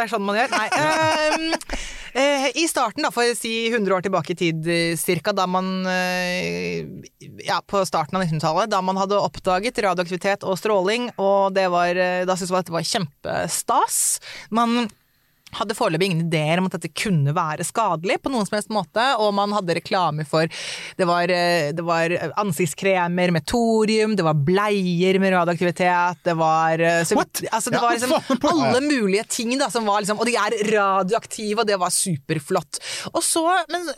Det er sånn man gjør. Nei. Uh, I starten, da, for å si 100 år tilbake i tid eh, cirka, da man eh, Ja, på starten av 1900-tallet, da man hadde oppdaget radioaktivitet og stråling, og det var Da syntes man det var kjempestas. Man hadde foreløpig ingen ideer om at dette kunne være skadelig på noen som helst måte, og man hadde reklame for Det var, eh, det var ansiktskremer med thorium, det var bleier med radioaktivitet, det var eh, så? Altså, det Ja, var liksom alle mulige ting da, som var liksom Og de er radioaktive, og det var superflott. Og så, men,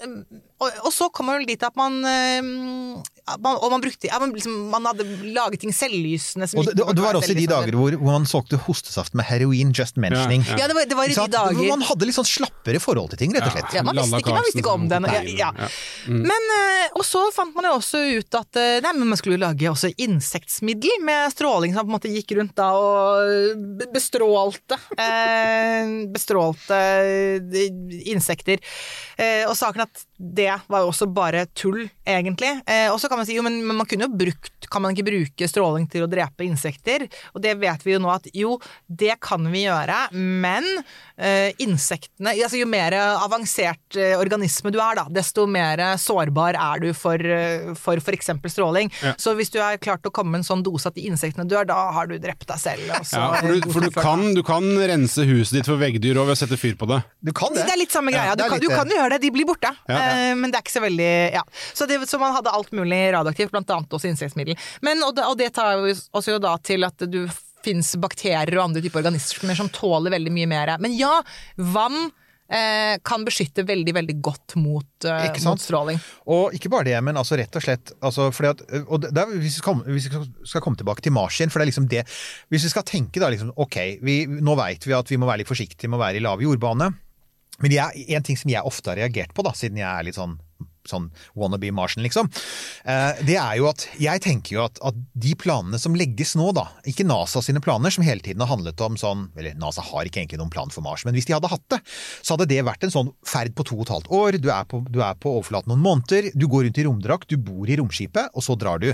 og, og så kom man vel dit at man, eh, man Og man brukte ja, man, liksom, man hadde laget ting selvlysende som Og det, det, og det var også i de dager hvor, hvor man solgte hostesaft med heroin, just mentioning. Ja, Ja, det var, det var i de dager man hadde litt sånn slappere forhold til ting, rett og slett. Ja, man visste ikke, man visste ikke om den. Ja, ja. ja. Men, eh, og så fant man jo også ut at eh, nei, men man skulle lage også insektmiddel med stråling som på en måte gikk rundt da og bestrålte eh, bestrålte insekter. Eh, og saken at det var jo også bare tull, egentlig. Eh, og så kan man si jo, men, men man kunne jo brukt Kan man ikke bruke stråling til å drepe insekter? Og det vet vi jo nå at jo, det kan vi gjøre, men eh, insektene altså Jo mer avansert eh, organisme du er, da, desto mer sårbar er du for eh, for f.eks. stråling. Så hvis du har klart å komme med en sånn dose at de insektene dør, da har du drept deg selv. Også, Ja, for du, for du, kan, du kan rense huset ditt for veggdyr og ved å sette fyr på det. Du kan det. Det er litt samme greia. Ja, Du kan, litt... du kan jo gjøre det, de blir borte. Ja. Eh, men det er ikke så veldig ja. Så, det, så man hadde alt mulig radioaktivt, blant annet også insektmiddel. Men, og, det, og det tar oss jo da til at du fins bakterier og andre typer organismer som tåler veldig mye mer. Men ja, vann eh, kan beskytte veldig, veldig godt mot, eh, mot stråling. Og ikke bare det, men altså rett og slett altså fordi at, og det er, hvis, vi skal, hvis vi skal komme tilbake til Mars igjen, for det er liksom det Hvis vi skal tenke da liksom Ok, vi, nå veit vi at vi må være litt forsiktige med å være i lav jordbane. Men jeg, en ting som jeg ofte har reagert på, da, siden jeg er litt sånn sånn wannabe Martian, liksom. Eh, det er jo at Jeg tenker jo at, at de planene som legges nå, da, ikke NASA sine planer, som hele tiden har handlet om sånn Eller NASA har ikke egentlig noen plan for Mars, men hvis de hadde hatt det, så hadde det vært en sånn ferd på to og et halvt år. Du er på, du er på overflaten noen måneder, du går rundt i romdrakt, du bor i romskipet, og så drar du.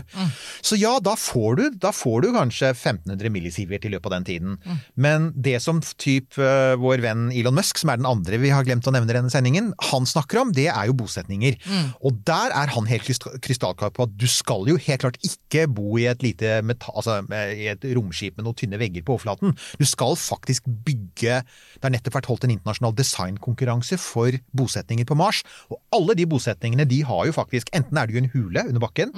Så ja, da får du, da får du kanskje 1500 millisievert i løpet av den tiden. Men det som typ eh, vår venn Elon Musk, som er den andre vi har glemt å nevne i denne sendingen, han snakker om, det er jo bosetninger. Og der er han helt kryst- krystallklar på at du skal jo helt klart ikke bo i et lite altså, eh, i et romskip med noen tynne vegger på overflaten. Du skal faktisk bygge Det har nettopp vært holdt en internasjonal designkonkurranse for bosetninger på Mars, og alle de bosetningene de har jo faktisk Enten er det jo en hule under bakken,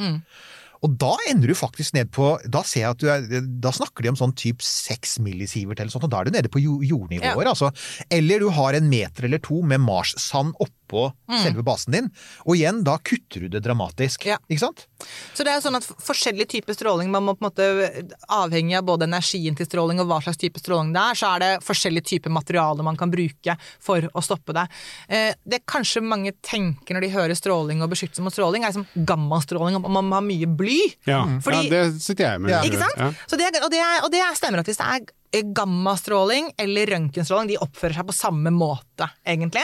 og da ender du faktisk ned på Da ser jeg at du er Da snakker de om sånn typ 6 millisievert eller sånt, og da er du nede på jo- jordnivåer, Ja. altså. Eller du har en meter eller to med Mars-sand oppå selve basen din. Og igjen, da kutter du det dramatisk. Ja. Ikke sant? Så det er sånn at forskjellige typer stråling, man må på en måte avhengig av både energien til stråling og hva slags type stråling det er, så er det forskjellige typer materialer man kan bruke for å stoppe det. Eh, Det kanskje mange tenker når de hører stråling og beskyttelse mot stråling, er liksom gammastråling, og man må ha mye bly. Ja, Fordi- ja det sitter jeg med. Ja. Ikke sant? Ja. Så det, og, det, og det stemmer at hvis det er eh, gammastråling eller røntgenstråling, de oppfører seg på samme måte, egentlig.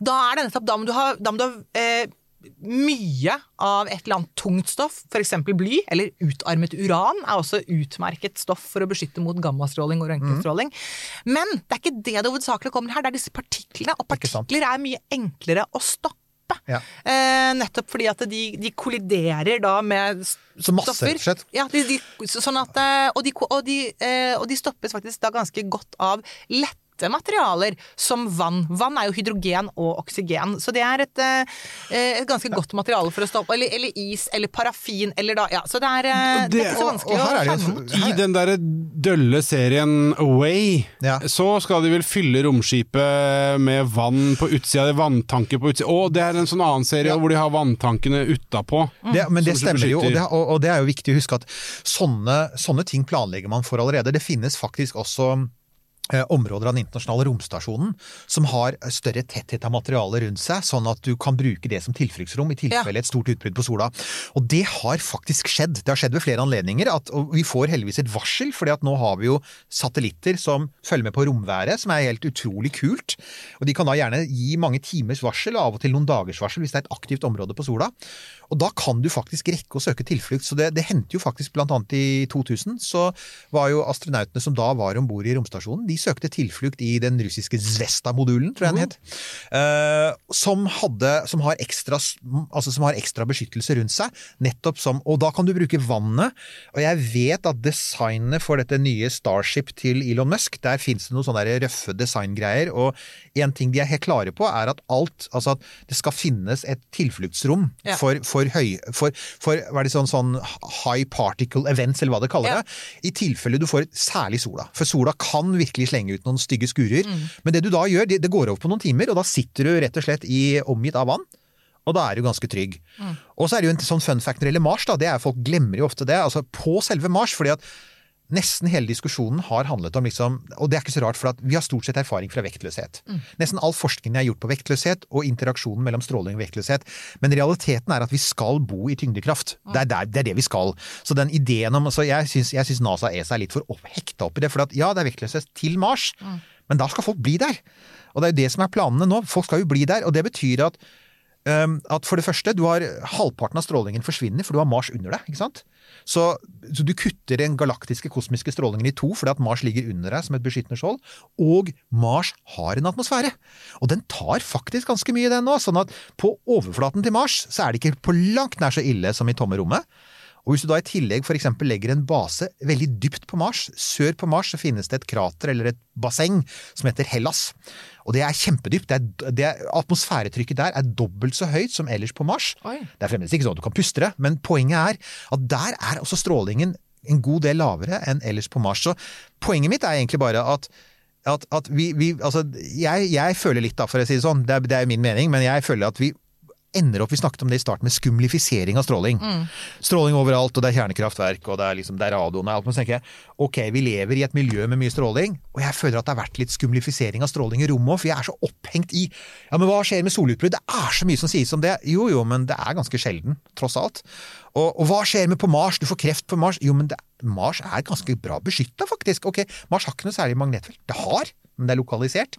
Da er det nettopp da må du ha, da må du ha eh, mye av et eller annet tungt stoff, f.eks. bly, eller utarmet uran er også utmerket stoff for å beskytte mot gammastråling og røntgenstråling. Men det er ikke det det hovedsakelig kommer her, det er disse partiklene, og partikler er mye enklere å stoppe. Stoppe. Ja. Eh, nettopp fordi at de, de kolliderer da med Så masse, stoffer. slett. Ja, de, de, sånn at, eh, og, de, og, de, eh, og de stoppes faktisk da ganske godt av lette materialer som vann. Vann er jo hydrogen og oksygen, så det er et, eh, et ganske godt materiale for å stoppe. Eller, eller is, eller parafin, eller da Ja, så det er, det, det er ikke så vanskelig å mot. I den derre dølle serien Away, Ja. så skal de vel fylle romskipet med vann på utsida, det er vanntanker på utsida. Å, det er en sånn annen serie Ja. hvor de har vanntankene utapå. Det, men det stemmer jo, og det, og, og det er jo viktig å huske at sånne, sånne ting planlegger man for allerede. Det finnes faktisk også eh, områder av den internasjonale romstasjonen som har større tetthet av materiale rundt seg, sånn at du kan bruke det som tilfluktsrom i tilfelle et stort utbrudd på sola. Og det har faktisk skjedd. Det har skjedd ved flere anledninger. At, og vi får heldigvis et varsel, fordi at nå har vi jo satellitter som følger med på romværet, som er helt utrolig kult. Og de kan da gjerne gi mange timers varsel, og av og til noen dagers varsel, hvis det er et aktivt område på sola. Og da kan du faktisk rekke å søke tilflukt. Så det, det hendte jo faktisk blant annet i 2000, så var jo astronautene som da var om bord i romstasjonen, de søkte tilflukt i den russiske Zvesta-modulen, tror jeg den het. eh, som, hadde, som, har ekstra, altså som har ekstra beskyttelse rundt seg. Nettopp som, Og da kan du bruke vannet. Og jeg vet at designet for dette nye Starship til Elon Musk, der fins det noen sånne der røffe designgreier. Og en ting de er helt klare på, er at alt Altså at det skal finnes et tilfluktsrom Ja. for, for høy For, for hva er det sånn, sånn high particle events, eller hva det kaller Ja. det. I tilfelle du får særlig sola. For sola kan virkelig slenge ut noen stygge skurer. Men det du da gjør, det, det går over på noen timer, og da sitter du rett og slett i, omgitt av vann. Og da er du ganske trygg. Og så er det jo en sånn fun fact når det gjelder Mars, da, det er folk glemmer jo ofte det. altså På selve Mars, fordi at nesten hele diskusjonen har handlet om liksom Og det er ikke så rart, for at vi har stort sett erfaring fra vektløshet. Nesten all forskningen er gjort på vektløshet og interaksjonen mellom stråling og vektløshet. Men realiteten er at vi skal bo i tyngdekraft. Det, er der, det er det vi skal. Så den ideen om altså Jeg syns, NASA og ESA er litt for opp- hekta opp i det. For at ja, det er vektløshet til Mars, men da skal folk bli der. Og det er jo det som er planene nå. Folk skal jo bli der. Og det betyr at at for det første, du har halvparten av strålingen forsvinner, for du har Mars under deg. ikke sant? Så, så du kutter den galaktiske kosmiske strålingen i to fordi at Mars ligger under deg som et beskyttende skjold. Og Mars har en atmosfære. Og den tar faktisk ganske mye, den nå. Sånn at på overflaten til Mars så er det ikke på langt nær så ille som i tomme rommet. Og hvis du da i tillegg f.eks. legger en base veldig dypt på Mars, sør på Mars så finnes det et krater eller et basseng som heter Hellas. Og det er kjempedypt. Det er, det er, atmosfæretrykket der er dobbelt så høyt som ellers på Mars. Oi. Det er fremdeles ikke sånn at du kan puste det, men poenget er at der er også strålingen en god del lavere enn ellers på Mars. Så poenget mitt er egentlig bare at at, at vi, vi Altså, jeg, jeg føler litt, da, for å si det sånn, det er, det er min mening, men jeg føler at vi ender opp, Vi snakket om det i starten med skumlifisering av stråling. Stråling overalt, og det er kjernekraftverk, og det er, liksom, det er radioen og alt. Men så tenker jeg ok, vi lever i et miljø med mye stråling, og jeg føler at det har vært litt skumlifisering av stråling i rommet òg, for jeg er så opphengt i ja, men hva skjer med solutbrudd? Det er så mye som sies om det. Jo jo, men det er ganske sjelden, tross alt. Og, og hva skjer med på Mars? Du får kreft på Mars. Jo, men det, Mars er ganske bra beskytta, faktisk. Ok, Mars har ikke noe særlig magnetfelt. Det har, men det er lokalisert.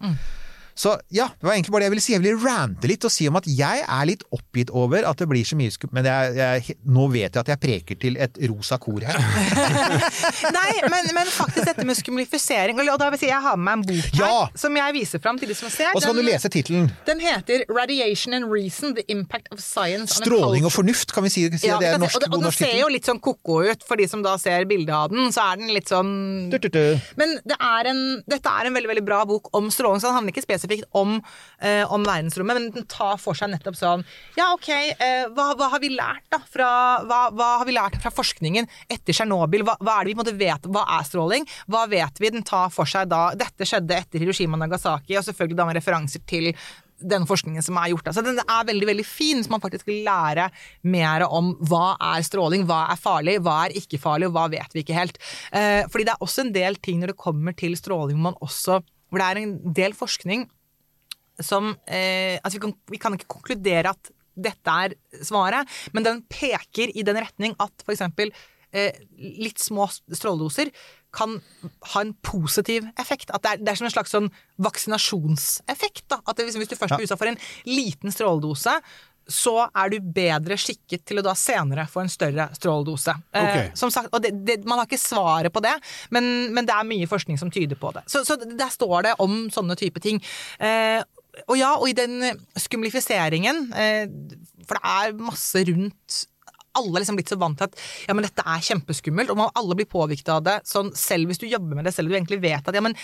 Så ja, det var egentlig bare det jeg ville si. Jeg ville rante litt og si om at jeg er litt oppgitt over at det blir så mye skup... Men jeg, jeg, nå vet jeg at jeg preker til et rosa kor her. Nei, men, men faktisk dette med skumlifisering Og da vil jeg si jeg har med meg en bok her Ja! som jeg viser fram til de som ser. Og så kan du lese tittelen. Den heter 'Radiation and Reason The Impact of Science Stråling og fornuft, kan vi si. si Ja, det er en norsk, og, det- og den ser jo litt sånn ko-ko ut, for de som da ser bildet av den. Så er den litt sånn Du, du, du. Men det er en, dette er en veldig veldig bra bok om stråling, så den handler ikke spesifikt om, eh, om verdensrommet, men den tar for seg nettopp sånn Ja, ok, eh, hva, hva har vi lært da fra, hva, hva har vi lært fra forskningen etter Tsjernobyl? Hva, hva er det vi på en måte vet? Hva er stråling? Hva vet vi? Den tar for seg da Dette skjedde etter Hiroshima og Nagasaki, og selvfølgelig da med referanser til den forskningen som er gjort. Altså, den er veldig veldig fin, så man faktisk vil lære mer om hva er stråling, hva er farlig, hva er ikke farlig, og hva vet vi ikke helt. Eh, fordi det er også en del ting når det kommer til stråling hvor man også hvor det er en del forskning som eh, altså vi, kan, vi kan ikke konkludere at dette er svaret, men den peker i den retning at f.eks. Eh, litt små stråledoser kan ha en positiv effekt. At det er, det er som en slags sånn vaksinasjonseffekt. Da. At liksom, hvis du først blir utsatt for en liten stråledose, så er du bedre skikket til å da senere få en større stråledose. Eh, som sagt, og det, det, Man har ikke svaret på det, men, men det er mye forskning som tyder på det. Så, så der står det om sånne type ting. Eh, og ja, og i den eh, skumlifiseringen, eh, for det er masse rundt alle er liksom blitt så vant til at ja, men dette er kjempeskummelt, og alle blir påvirket av det. Sånn, selv hvis du jobber med det, selv om du egentlig vet at ja, men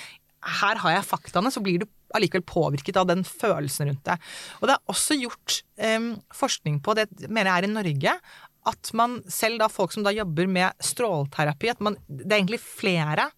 her har jeg faktaene, så blir du allikevel påvirket av den følelsen rundt det. Og det er også gjort um, forskning på, det mener jeg er i Norge, at man selv da folk som da jobber med stråleterapi, at man, det er egentlig flere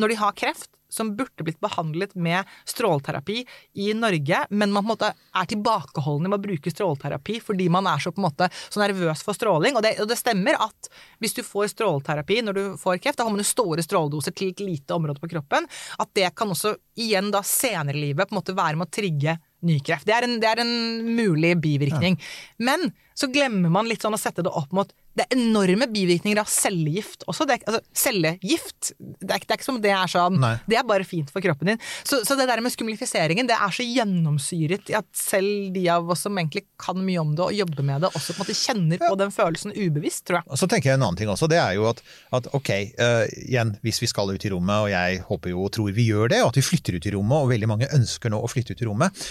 når de har kreft, som burde blitt behandlet med stråleterapi i Norge, men man på en måte er tilbakeholdne med å bruke stråleterapi fordi man er så på en måte så nervøs for stråling. Og det, og det stemmer at hvis du får stråleterapi når du får kreft, da har man jo store stråledoser til et lite område på kroppen, at det kan også igjen da senere i livet på en måte være med å trigge ny kreft. Det er en, det er en mulig bivirkning. Men så glemmer man litt sånn å sette det opp mot det er enorme bivirkninger av cellegift også. Det er, altså, cellegift, det er, det er ikke som om det er sånn Nei. Det er bare fint for kroppen din. Så, så det der med skumlifiseringen, det er så gjennomsyret at selv de av oss som egentlig kan mye om det og jobber med det, også på en måte kjenner på den følelsen ubevisst, tror jeg. Og så tenker jeg en annen ting også, det er jo at, at ok, uh, igjen, hvis vi skal ut i rommet, og jeg håper jo og tror vi gjør det, og at vi flytter ut i rommet, og veldig mange ønsker nå å flytte ut i rommet,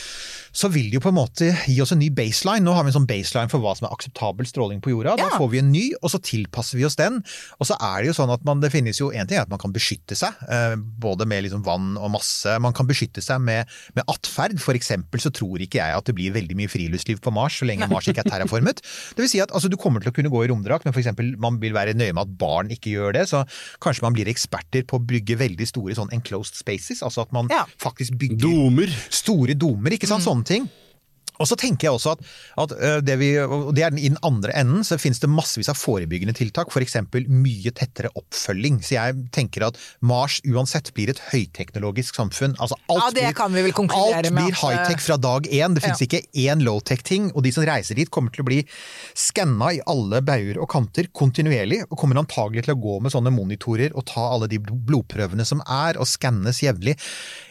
så vil det jo på en måte gi oss en ny baseline. Nå har vi en sånn baseline for hva som er akseptabel stråling på jorda. Da Ja. får vi en ny, og så tilpasser vi oss den. Og så er det jo sånn at man, det finnes jo en ting er at man kan beskytte seg, eh, både med liksom vann og masse. Man kan beskytte seg med, med atferd. For eksempel så tror ikke jeg at det blir veldig mye friluftsliv på Mars, så lenge Mars ikke er terraformet. Det vil si at altså, du kommer til å kunne gå i romdrakt, men for eksempel man vil være nøye med at barn ikke gjør det. Så kanskje man blir eksperter på å bygge veldig store sånn enclosed spaces, altså at man Ja. faktisk bygger Domer. store domer, ikke sant? Sånne ting. Og så tenker jeg også at, at øh, det, vi, det er den, i den andre enden så finnes det massevis av forebyggende tiltak, f.eks. mye tettere oppfølging. Så jeg tenker at Mars uansett blir et høyteknologisk samfunn. Altså alt Ja, det blir, kan vi vel konkludere alt med blir high-tech fra dag én. Det finnes Ja. ikke én low-tech-ting. Og de som reiser dit kommer til å bli skanna i alle bauger og kanter kontinuerlig, og kommer antagelig til å gå med sånne monitorer og ta alle de blodprøvene som er, og skannes jevnlig.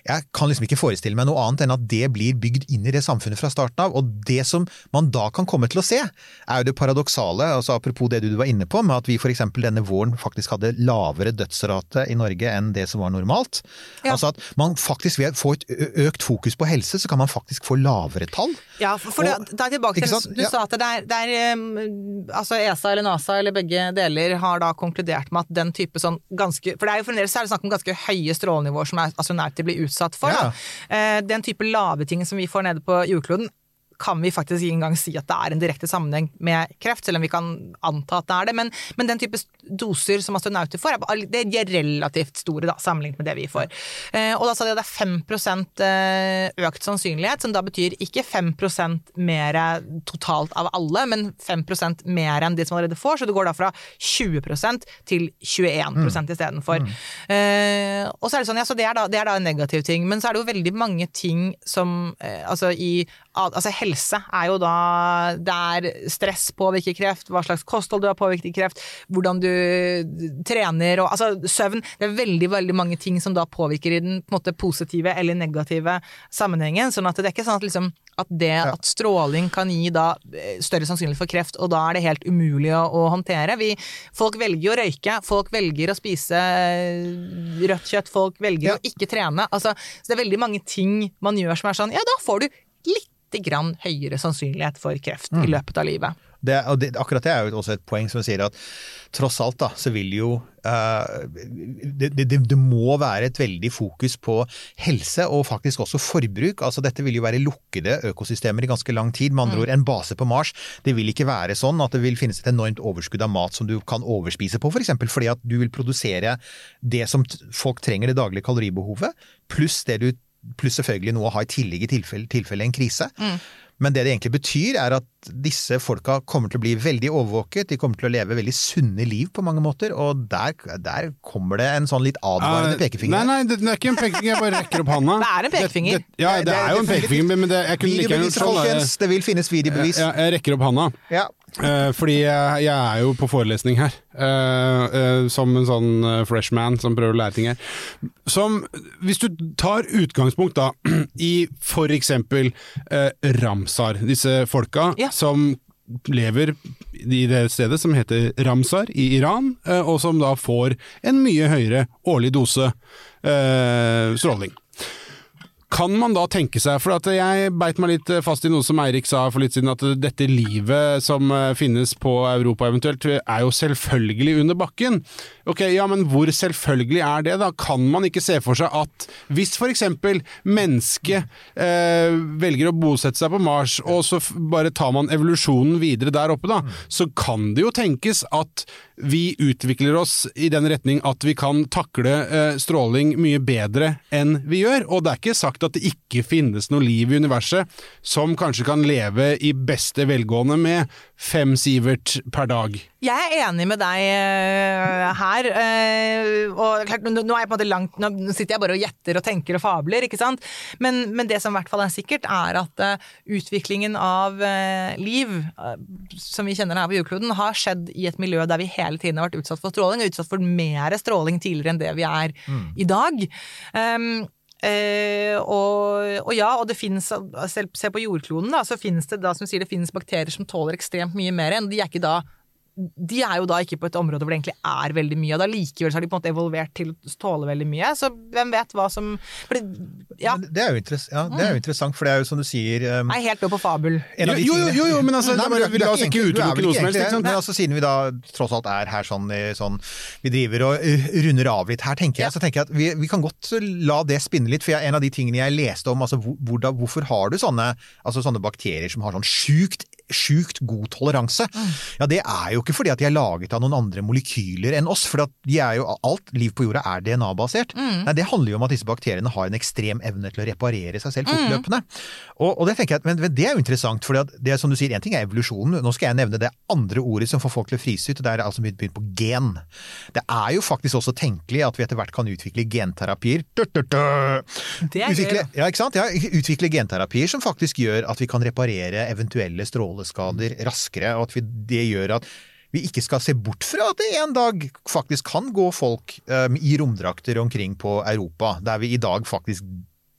Jeg kan liksom ikke forestille meg noe annet enn at det blir bygd inn i det samfunnet fra starten av. Og det som man da kan komme til å se, er jo det paradoksale, altså apropos det du var inne på, med at vi f.eks. denne våren faktisk hadde lavere dødsrate i Norge enn det som var normalt. Ja. Altså at man faktisk ved å få et økt fokus på helse, så kan man faktisk få lavere tall. Ja, for, for Og- da, tilbake til? Du Ja. sa at det er, det er um, altså ESA eller NASA eller begge deler har da konkludert med at den type sånn ganske For det er jo fremdeles er det snakk om ganske høye strålenivåer som er- astronauter blir utsatt for. Ja. Eh, Den type lave ting som vi får nede på jordkloden, kan vi faktisk ikke engang si at det er en direkte sammenheng med kreft, selv om vi kan anta at det er det. Men, men den type doser som astronauter får, er det er relativt store da, sammenlignet med det vi får. Eh, og da sa de at det er 5 eh, økt sannsynlighet, som da betyr ikke 5% mer totalt av alle, men 5% mer enn de som allerede får. Så det går da fra 20% til 21% Mm. istedenfor. Eh, og så er det sånn, ja, så det er, da, det er da en negativ ting. Men så er det jo veldig mange ting som eh, altså i Altså helse er jo da Det er stress påvirker kreft, hva slags kosthold du har påvirket kreft, hvordan du trener og altså søvn. Det er veldig, veldig mange ting som da påvirker i den på måte positive eller negative sammenhengen. Sånn at det er ikke sånn at liksom at det at stråling kan gi da eh, større sannsynlighet for kreft, og da er det helt umulig å, å håndtere. Vi, folk velger å røyke, folk velger å spise eh, rødt kjøtt, folk velger Ja. å ikke trene. Altså, så det er veldig mange ting man gjør som er sånn, ja da får du lite grann høyere sannsynlighet for kreft i løpet av livet. Det, det, akkurat det er jo også et poeng som sier at tross alt da, så vil jo uh, det, det, det må være et veldig fokus på helse og faktisk også forbruk. Altså Dette vil jo være lukkede økosystemer i ganske lang tid. Med andre ord, en base på Mars. Det vil ikke være sånn at det vil finnes et enormt overskudd av mat som du kan overspise på, f.eks. For eksempel fordi at du vil produsere det som folk trenger, det daglige kaloribehovet, pluss det du Pluss selvfølgelig noe å ha i tillegg i tilfelle, tilfelle en krise. Men det det egentlig betyr, er at disse folka kommer til å bli veldig overvåket, de kommer til å leve veldig sunne liv på mange måter, og der, der kommer det en sånn litt advarende pekefinger. Nei, nei, det, det er ikke en pekefinger, jeg bare rekker opp handa. Det er en pekefinger. Det, det, ja, det, er jo en pekefinger, men det, jeg kunne like gjerne folkens! Det vil finnes videobevis. Jeg, jeg rekker opp handa. Ja. Eh, fordi jeg, jeg er jo på forelesning her, uh, uh, som en sånn freshman som prøver å lære ting her. Som, hvis du tar utgangspunkt da, i for eksempel eh, Ramsar, disse folka Ja. som lever i det stedet som heter Ramsar i Iran, og som da får en mye høyere årlig dose stråling. Kan man da tenke seg, for jeg beit meg litt fast i noe som Eirik sa for litt siden, at dette livet som eh, finnes på Europa eventuelt, er jo selvfølgelig under bakken. Ok, ja, men hvor selvfølgelig er det da? Kan man ikke se for seg at hvis eksempel mennesket eh, velger å bosette seg på Mars, og så bare tar man evolusjonen videre der oppe da, så kan det jo tenkes at vi utvikler oss i den retning at vi kan takle eh, stråling mye bedre enn vi gjør, og det er ikke sagt at det ikke finnes noe liv i universet som kanskje kan leve i beste velgående med fem sivert per dag. Jeg er enig med deg eh, her. eh, og klart, nå nå er jeg på en måte langt Nå sitter jeg bare og gjetter og tenker og fabler, ikke sant. Men, men det som i hvert fall er sikkert, er at eh, utviklingen av liv, som vi kjenner her på jordkloden, har skjedd i et miljø der vi hele tiden har vært utsatt for stråling, og utsatt for mer stråling tidligere enn det vi er i dag. Um, Eh, og, og ja, og det finnes, selv se på jordkloden, da, så finnes det da, som sier, det finnes bakterier som tåler ekstremt mye mer enn. De er ikke da de er jo da ikke på et område hvor det egentlig er veldig mye, og da likevel så har de på en måte evolvert til å tåle veldig mye. Så hvem vet hva som for det, Ja, Det er, jo ja, det er jo interessant, for det er jo som du sier um, er helt oppe på fabel. en Jo, jo, jo, jo, men altså, Nei, er- vi la er oss ikke utelukke noe som helst, ikke. Men altså, siden vi da tross alt er her sånn, sånn Vi driver og uh, runder av litt her, tenker jeg. Så tenker jeg at vi, vi kan godt la det spinne litt. For jeg, en av de tingene jeg leste om, altså hvor, hvordan- hvorfor har du sånne, altså sånne bakterier som har sånn sjukt sjukt god toleranse. Ja, Det er jo ikke fordi at de er laget av noen andre molekyler enn oss. For at de er jo, alt liv på jorda er DNA-basert. Nei, Det handler jo om at disse bakteriene har en ekstrem evne til å reparere seg selv fortløpende. Og, og det tenker jeg, men, men det er jo interessant, for det er som du sier, en ting er evolusjonen. Nå skal jeg nevne det andre ordet som får folk til å frise ut, og det er altså begynt på gen. Det er jo faktisk også tenkelig at vi etter hvert kan utvikle genterapier. Er utvikle, ja? Ja, utvikle genterapier som faktisk gjør at vi kan reparere eventuelle stråleskader raskere, og at vi, det gjør at vi ikke skal se bort fra at det en dag faktisk kan gå folk um, i romdrakter omkring på Europa, der vi i dag faktisk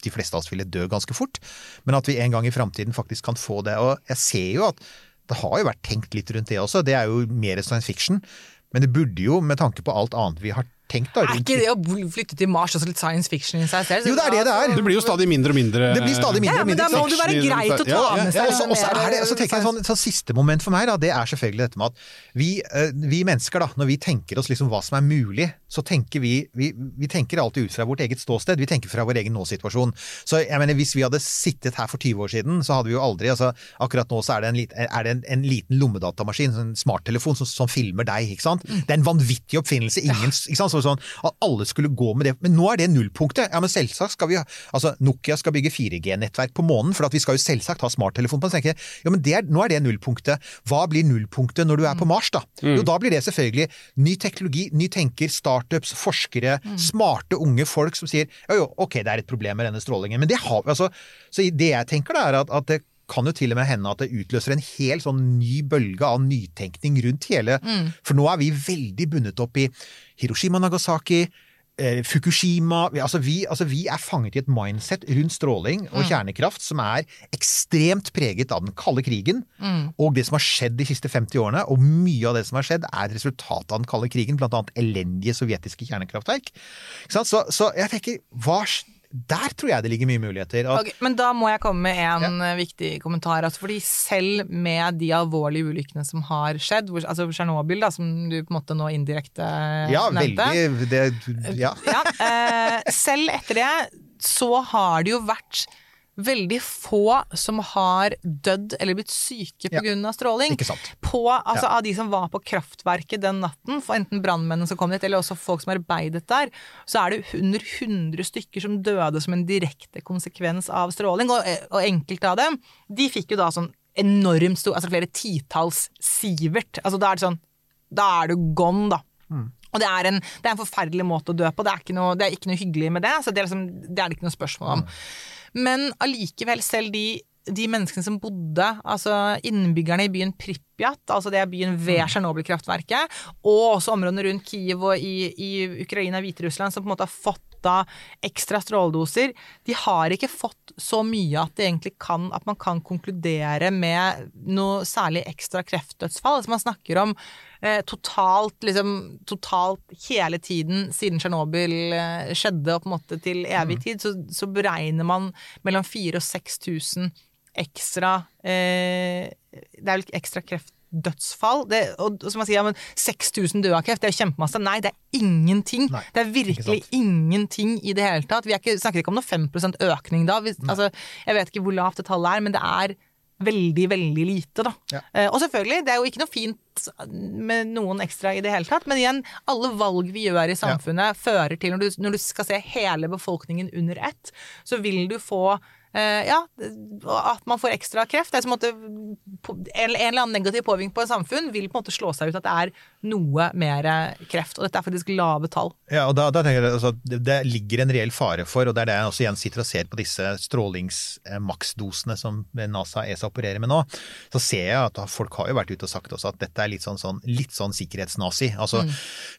de fleste av oss ville dø ganske fort, men at vi en gang i framtiden faktisk kan få det. Og jeg ser jo at det har jo vært tenkt litt rundt det også, det er jo mer science fiction, men det burde jo, med tanke på alt annet vi har tenkt da, Er ikke det å flytte til Mars også litt science fiction i seg selv? Jo, det er det det er. Det blir jo stadig mindre og mindre Det blir stadig mindre og mindre. Ja, men da må det være greit å ta Ja, med Ja, seg og så- er det, så tenker jeg sånn, så Siste moment for meg da, det er selvfølgelig dette med at vi, eh, vi mennesker, da, når vi tenker oss liksom hva som er mulig, så tenker vi, vi Vi tenker alltid ut fra vårt eget ståsted. Vi tenker fra vår egen nåsituasjon. Så jeg mener, hvis vi hadde sittet her for 20 år siden, så hadde vi jo aldri altså Akkurat nå så er det en, er det en, en liten lommedatamaskin, en smarttelefon, som, som filmer deg. ikke sant? Mm. Det er en vanvittig oppfinnelse. Ingen, ikke sant? Så, sånn, at alle skulle gå med det. Men nå er det nullpunktet. Ja, men selvsagt skal vi altså Nokia skal bygge 4G-nettverk på månen, for at vi skal jo selvsagt ha smarttelefon på den. Så tenker jeg, Ja, men det er, nå er det nullpunktet. Hva blir nullpunktet når du er på Mars, da? Jo, da blir det selvfølgelig ny teknologi, ny tenker, startups, forskere, smarte unge folk som sier jo, jo, ok, det er et problem med denne strålingen, men det har vi altså Så det jeg tenker da, er at, at det kan jo til og med hende at det utløser en hel sånn ny bølge av nytenkning rundt hele. For nå er vi veldig bundet opp i Hiroshima, Nagasaki, eh, Fukushima. Altså, vi, altså Vi er fanget i et mindset rundt stråling og kjernekraft som er ekstremt preget av den kalde krigen og det som har skjedd de siste 50 årene. Og mye av det som har skjedd, er et resultat av den kalde krigen, annet elendige sovjetiske kjernekraftverk. Så, så jeg tenker, hva, der tror jeg det ligger mye muligheter. At, okay, men da må jeg komme med en ja. viktig kommentar. Altså fordi selv med de alvorlige ulykkene som har skjedd, hvor, altså Tsjernobyl, da, som du på en måte nå indirekte ja, nevnte veldig det, ja. ja, eh, Selv etter det så har det jo vært veldig få som har dødd eller blitt syke Ja. pga. av stråling. På, altså, Av de som var på kraftverket den natten, for enten brannmennene som kom dit, eller også folk som arbeidet der, så er det under 100 stykker som døde som en direkte konsekvens av stråling. Og, og enkelte av dem de fikk jo da sånn enormt stor, altså flere titalls sivert. Altså Da er det sånn Da er du gone, da. Og det er, en, det er en forferdelig måte å dø på. Det er ikke noe, det er ikke noe hyggelig med det. Så det er, liksom, det er det ikke noe spørsmål om. Men allikevel, selv de, de menneskene som bodde, altså innbyggerne i byen Pripyat, altså det er byen ved Tsjernobyl-kraftverket, og også områdene rundt Kiev og i, i Ukraina og Hviterussland, som på en måte har fått da ekstra stråledoser, de har ikke fått så mye at, kan, at man kan konkludere med noe særlig ekstra kreftdødsfall. Altså man snakker om eh, totalt, liksom, totalt hele tiden siden Tsjernobyl eh, skjedde, og på en måte til evig tid, så, så beregner man mellom 4000 og 6000 ekstra eh, Det er vel ekstra kreftdødsfall. Det, og, og som man sier, ja, men 6000 døde av kreft, det er jo kjempemasse. Nei, det er ingenting. Nei, det er virkelig ingenting i det hele tatt. Vi ikke, snakker ikke om noe 5% økning da. Vi, altså, jeg vet ikke hvor lavt det tallet er, men det er veldig, veldig lite, da. Ja. Eh, og selvfølgelig, det er jo ikke noe fint med noen ekstra i det hele tatt, men igjen, alle valg vi gjør i samfunnet fører til, når du, når du skal se hele befolkningen under ett, så vil du få ja, at man får ekstra kreft. Det er som en, en eller annen negativ påvirkning på et samfunn vil på en måte slå seg ut at det er noe mer kreft. Og dette er faktisk lave tall. Ja, og da, da tenker jeg altså, det, ligger en reell fare for, og det er det jeg også igjen sitter og ser på disse strålingsmaksdosene som NASA og ESA opererer med nå, så ser jeg at folk har jo vært ute og sagt også at dette er litt sånn, sånn, litt sånn sikkerhetsnazi. Altså,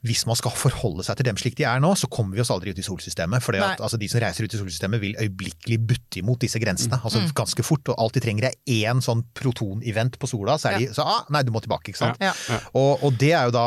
Hvis man skal forholde seg til dem slik de er nå, så kommer vi oss aldri ut i solsystemet. For altså, de som reiser ut i solsystemet vil øyeblikkelig butte imot disse grensene. altså Ganske fort. Og alt de trenger er én sånn protonevent på sola, så er de så ah, Nei, du må tilbake, ikke sant. Ja. Og, og det er jo da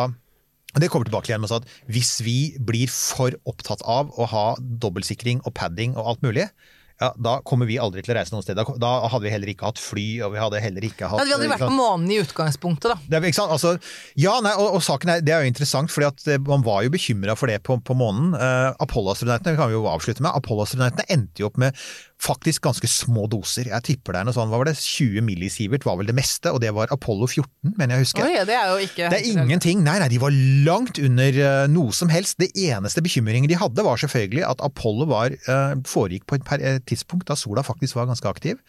Det kommer tilbake igjen med at hvis vi blir for opptatt av å ha dobbeltsikring og padding og alt mulig, ja, da kommer vi aldri til å reise noe sted. Da, da hadde vi heller ikke hatt fly, og vi hadde heller ikke hatt Ja, vi hadde vært på månen i utgangspunktet, da. Det er, ikke sant? Altså, ja, nei, og, og saken er, det er jo interessant, fordi at eh, man var jo bekymra for det på, på månen. Uh, Apollo-astronautene kan vi jo avslutte med. Apollo-astronautene endte jo opp med faktisk ganske små doser. Jeg tipper det er noe sånn, hva var det, 20 millisievert var vel det meste, og det var Apollo 14, mener jeg husker. Oi, det er jo ikke Det er ingenting. Nei, nei, de var langt under eh, noe som helst. Det eneste bekymringen de hadde, var selvfølgelig at Apollo var, eh, foregikk på et eh, tidspunkt da sola faktisk var ganske aktiv.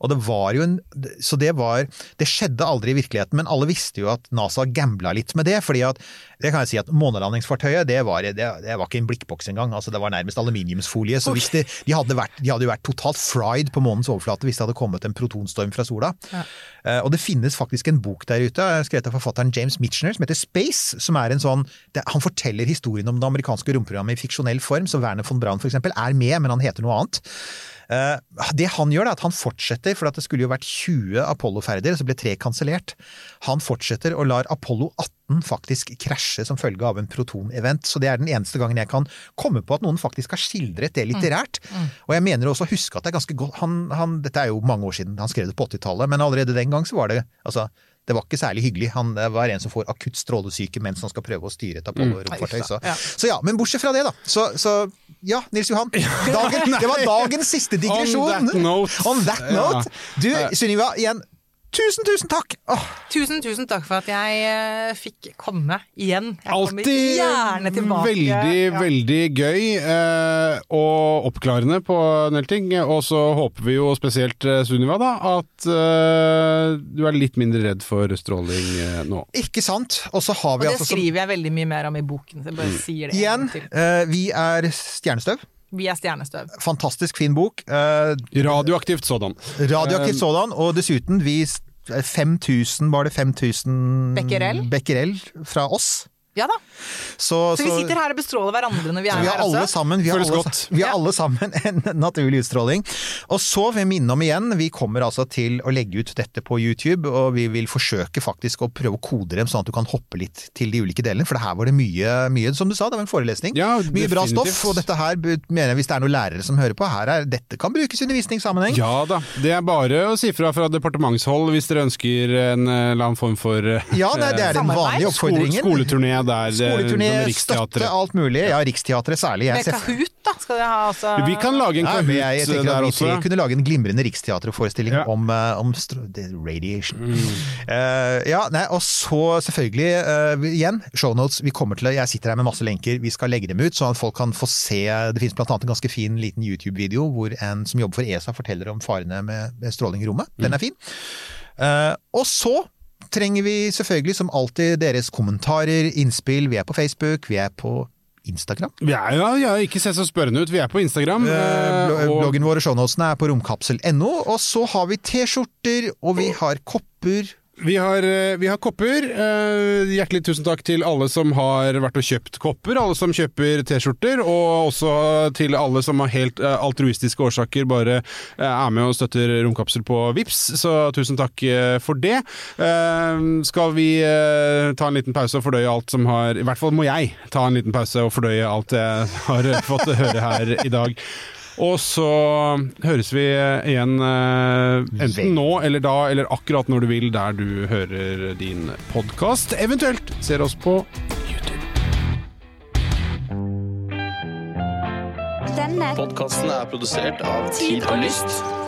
Og det var jo en Så det var Det skjedde aldri i virkeligheten, men alle visste jo at NASA gambla litt med det. fordi at det kan jeg si at Månelandingsfartøyet det var, det, det var ikke en blikkboks engang. altså Det var nærmest aluminiumsfolie. Så hvis det, de, hadde vært, de hadde jo vært totalt fried på månens overflate hvis det hadde kommet en protonstorm fra sola. Eh, og det finnes faktisk en bok der ute, eh, skrevet av forfatteren James Mitchner, som heter Space. som er en sånn, det, Han forteller historien om det amerikanske romprogrammet i fiksjonell form, så Werner von Braun for eksempel er med, men han heter noe annet. Eh, det han gjør, er at han fortsetter, for at det skulle jo vært 20 Apollo-ferder, så ble tre kansellert. Han fortsetter og lar Apollo 18 faktisk krasje som følge av en proton-event. Så det er den eneste gangen jeg kan komme på at noen faktisk har skildret det litterært. Og jeg mener også å huske at det er ganske godt han, han, Dette er jo mange år siden, han skrev det på 80-tallet, men allerede den gang så var det altså det var ikke særlig hyggelig. Han var en som får akutt strålesyke mens han skal prøve å styre et Apollo-romfartøy. Så. Ja. så ja, men bortsett fra det, da. Så, så ja, Nils Johan. Dagen, det var dagens siste digresjon. On that note. On that note. Du, Sunniva, igjen, tusen, tusen takk! Åh, Tusen, tusen takk for at jeg eh, fikk komme igjen. Jeg kommer Alltid gjerne tilbake. veldig, Ja. veldig gøy eh, og oppklarende på en del ting. Og så håper vi jo spesielt eh, Sunniva da, at eh, du er litt mindre redd for stråling eh, nå. ikke sant? Og så har Og det altså som, skriver jeg veldig mye mer om i boken. Så jeg bare sier det igjen, eh, vi er Stjernestøv. Vi er stjernestøv. Fantastisk fin bok. Eh, Radioaktivt sådan. radioaktivt sådan, og dessuten vi 5000, var det 5000 Becquerel? becquerel fra oss? Ja da. Så, Så vi sitter her og bestråler hverandre når vi er vi her alle også. sammen, vi har alle, vi har Ja. alle sammen en naturlig utstråling. Og så vil jeg minne om igjen, vi kommer altså til å legge ut dette på YouTube, og vi vil forsøke faktisk å prøve å kode dem sånn at du kan hoppe litt til de ulike delene, for det her var det mye, mye som du sa, det var en forelesning. Ja, mye bra stoff, og dette her mener jeg hvis det er noen lærere som hører på, her er, dette kan brukes i undervisningssammenheng. Ja da. Det er bare å si fra fra departementshold hvis dere ønsker en eh, eller annen form for eh, Ja, nei, det er den vanlige oppfordringen. skoleturné der. eh, Skoleturné, støtte, alt mulig. Ja, Riksteatret særlig. Jeg Med Kahoot, da, skal dere ha altså Vi kan lage en Kahoot ja, jeg, jeg der også. vi kunne lage en glimrende Riksteaterforestilling Ja. om, eh, om radiation. Mm. Uh, ja, nei, og så selvfølgelig, uh, igjen, shownotes. Vi kommer til å, jeg sitter her med masse lenker, vi skal legge dem ut, sånn at folk kan få se Det finnes annet en ganske fin liten YouTube-video hvor en som jobber for ESA forteller om farene med, med stråling i rommet. Mm. Den er fin. Uh, og så trenger vi selvfølgelig som alltid deres kommentarer, innspill. Vi er på Facebook, vi er på Instagram. Vi er, ja, ja, ikke se så spørrende ut. Vi er på Instagram. Eh, eh, og Bloggen vår og shownotene er på romkapsel.no, og så har vi T-skjorter, og vi har kopper. Vi har, eh, vi har kopper. Eh, Hjertelig tusen takk til alle som har vært og kjøpt kopper, alle som kjøper T-skjorter, og også til alle som av helt eh, altruistiske årsaker bare er med og støtter Romkapsel på Vips. så tusen takk for det. Skal vi ta en liten pause og fordøye alt som har I hvert fall må jeg ta en liten pause og fordøye alt jeg har fått høre her i dag. Og så høres vi igjen eh, enten nå eller da, eller akkurat når du vil, der du hører din podkast. Eventuelt ser oss på Denne Podkasten er produsert av Tid og Lyst.